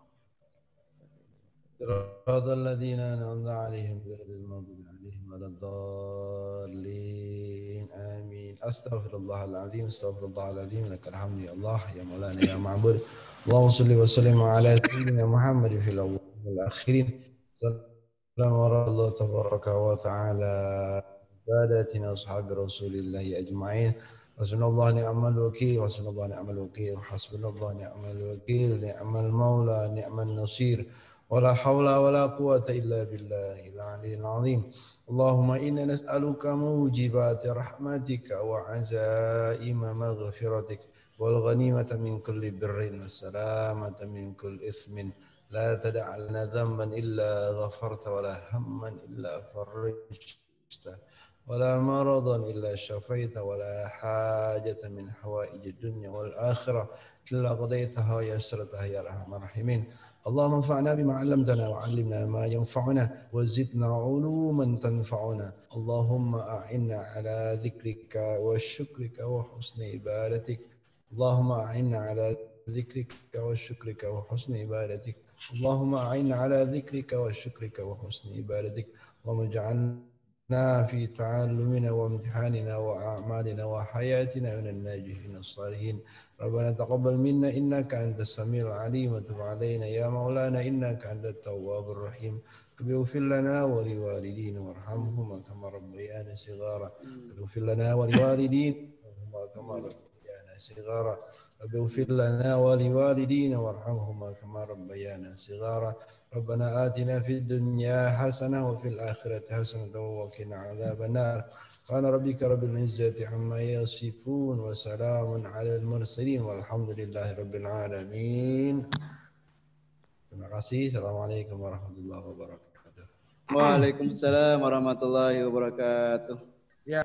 صراط الذين أنعمت عليهم غير المغضوب عليهم ولا الضالين. آمين. أستغفر الله العظيم. أستغفر الله العظيم. لك الحمد يا الله يا مولانا يا معبود. اللهم صل وسلم على سيدنا محمد في الأول والآخرين سلام الله تبارك وتعالى. سادتنا أصحاب رسول الله أجمعين. حسبنا الله نعم الوكيل. حسبنا الله نعم الوكيل. حسبنا الله نعم الوكيل. نعم المولى. نعم النصير. ولا حول ولا قوة إلا بالله العلي العظيم. اللهم إنا نسألك موجبات رحمتك وعزائم مغفرتك. والغنيمة من كل بر والسلامة من كل إثم. لا تدع لنا ذنبا إلا غفرت ولا هما إلا فرجت ولا مرضا إلا شفيت ولا حاجة من حوائج الدنيا والآخرة إلا قضيتها ويسرتها يا أرحم الراحمين. اللهم انفعنا بما علمتنا وعلمنا ما ينفعنا وزدنا علوما تنفعنا. اللهم أعنا على ذكرك وشكرك وحسن عبادتك. اللهم أعنا على ذكرك وشكرك وحسن عبادتك. اللهم أعنا على ذكرك وشكرك وحسن عبادتك. اللهم اجعلنا في تعلمنا وامتحاننا وأعمالنا وحياتنا من الناجحين الصالحين. ربنا تقبل منا إنك أنت السميع العليم. وتب علينا يا مولانا إنك أنت التواب الرحيم. اغفر لنا ولوالدينا وارحمهما كما ربيانا صغارا. اغفر لنا ولوالدينا كما ربيانا صغارا. رب اغفر لنا ولوالدينا وارحمهما كما ربيانا صغارا ربنا آتنا في الدنيا حسنة وفي الآخرة حسنة وقنا عذاب النار سبحان ربك رب العزة عما يصفون وسلام على المرسلين والحمد لله رب العالمين Terima kasih. Assalamualaikum warahmatullahi wabarakatuh. Waalaikumsalam warahmatullahi wabarakatuh.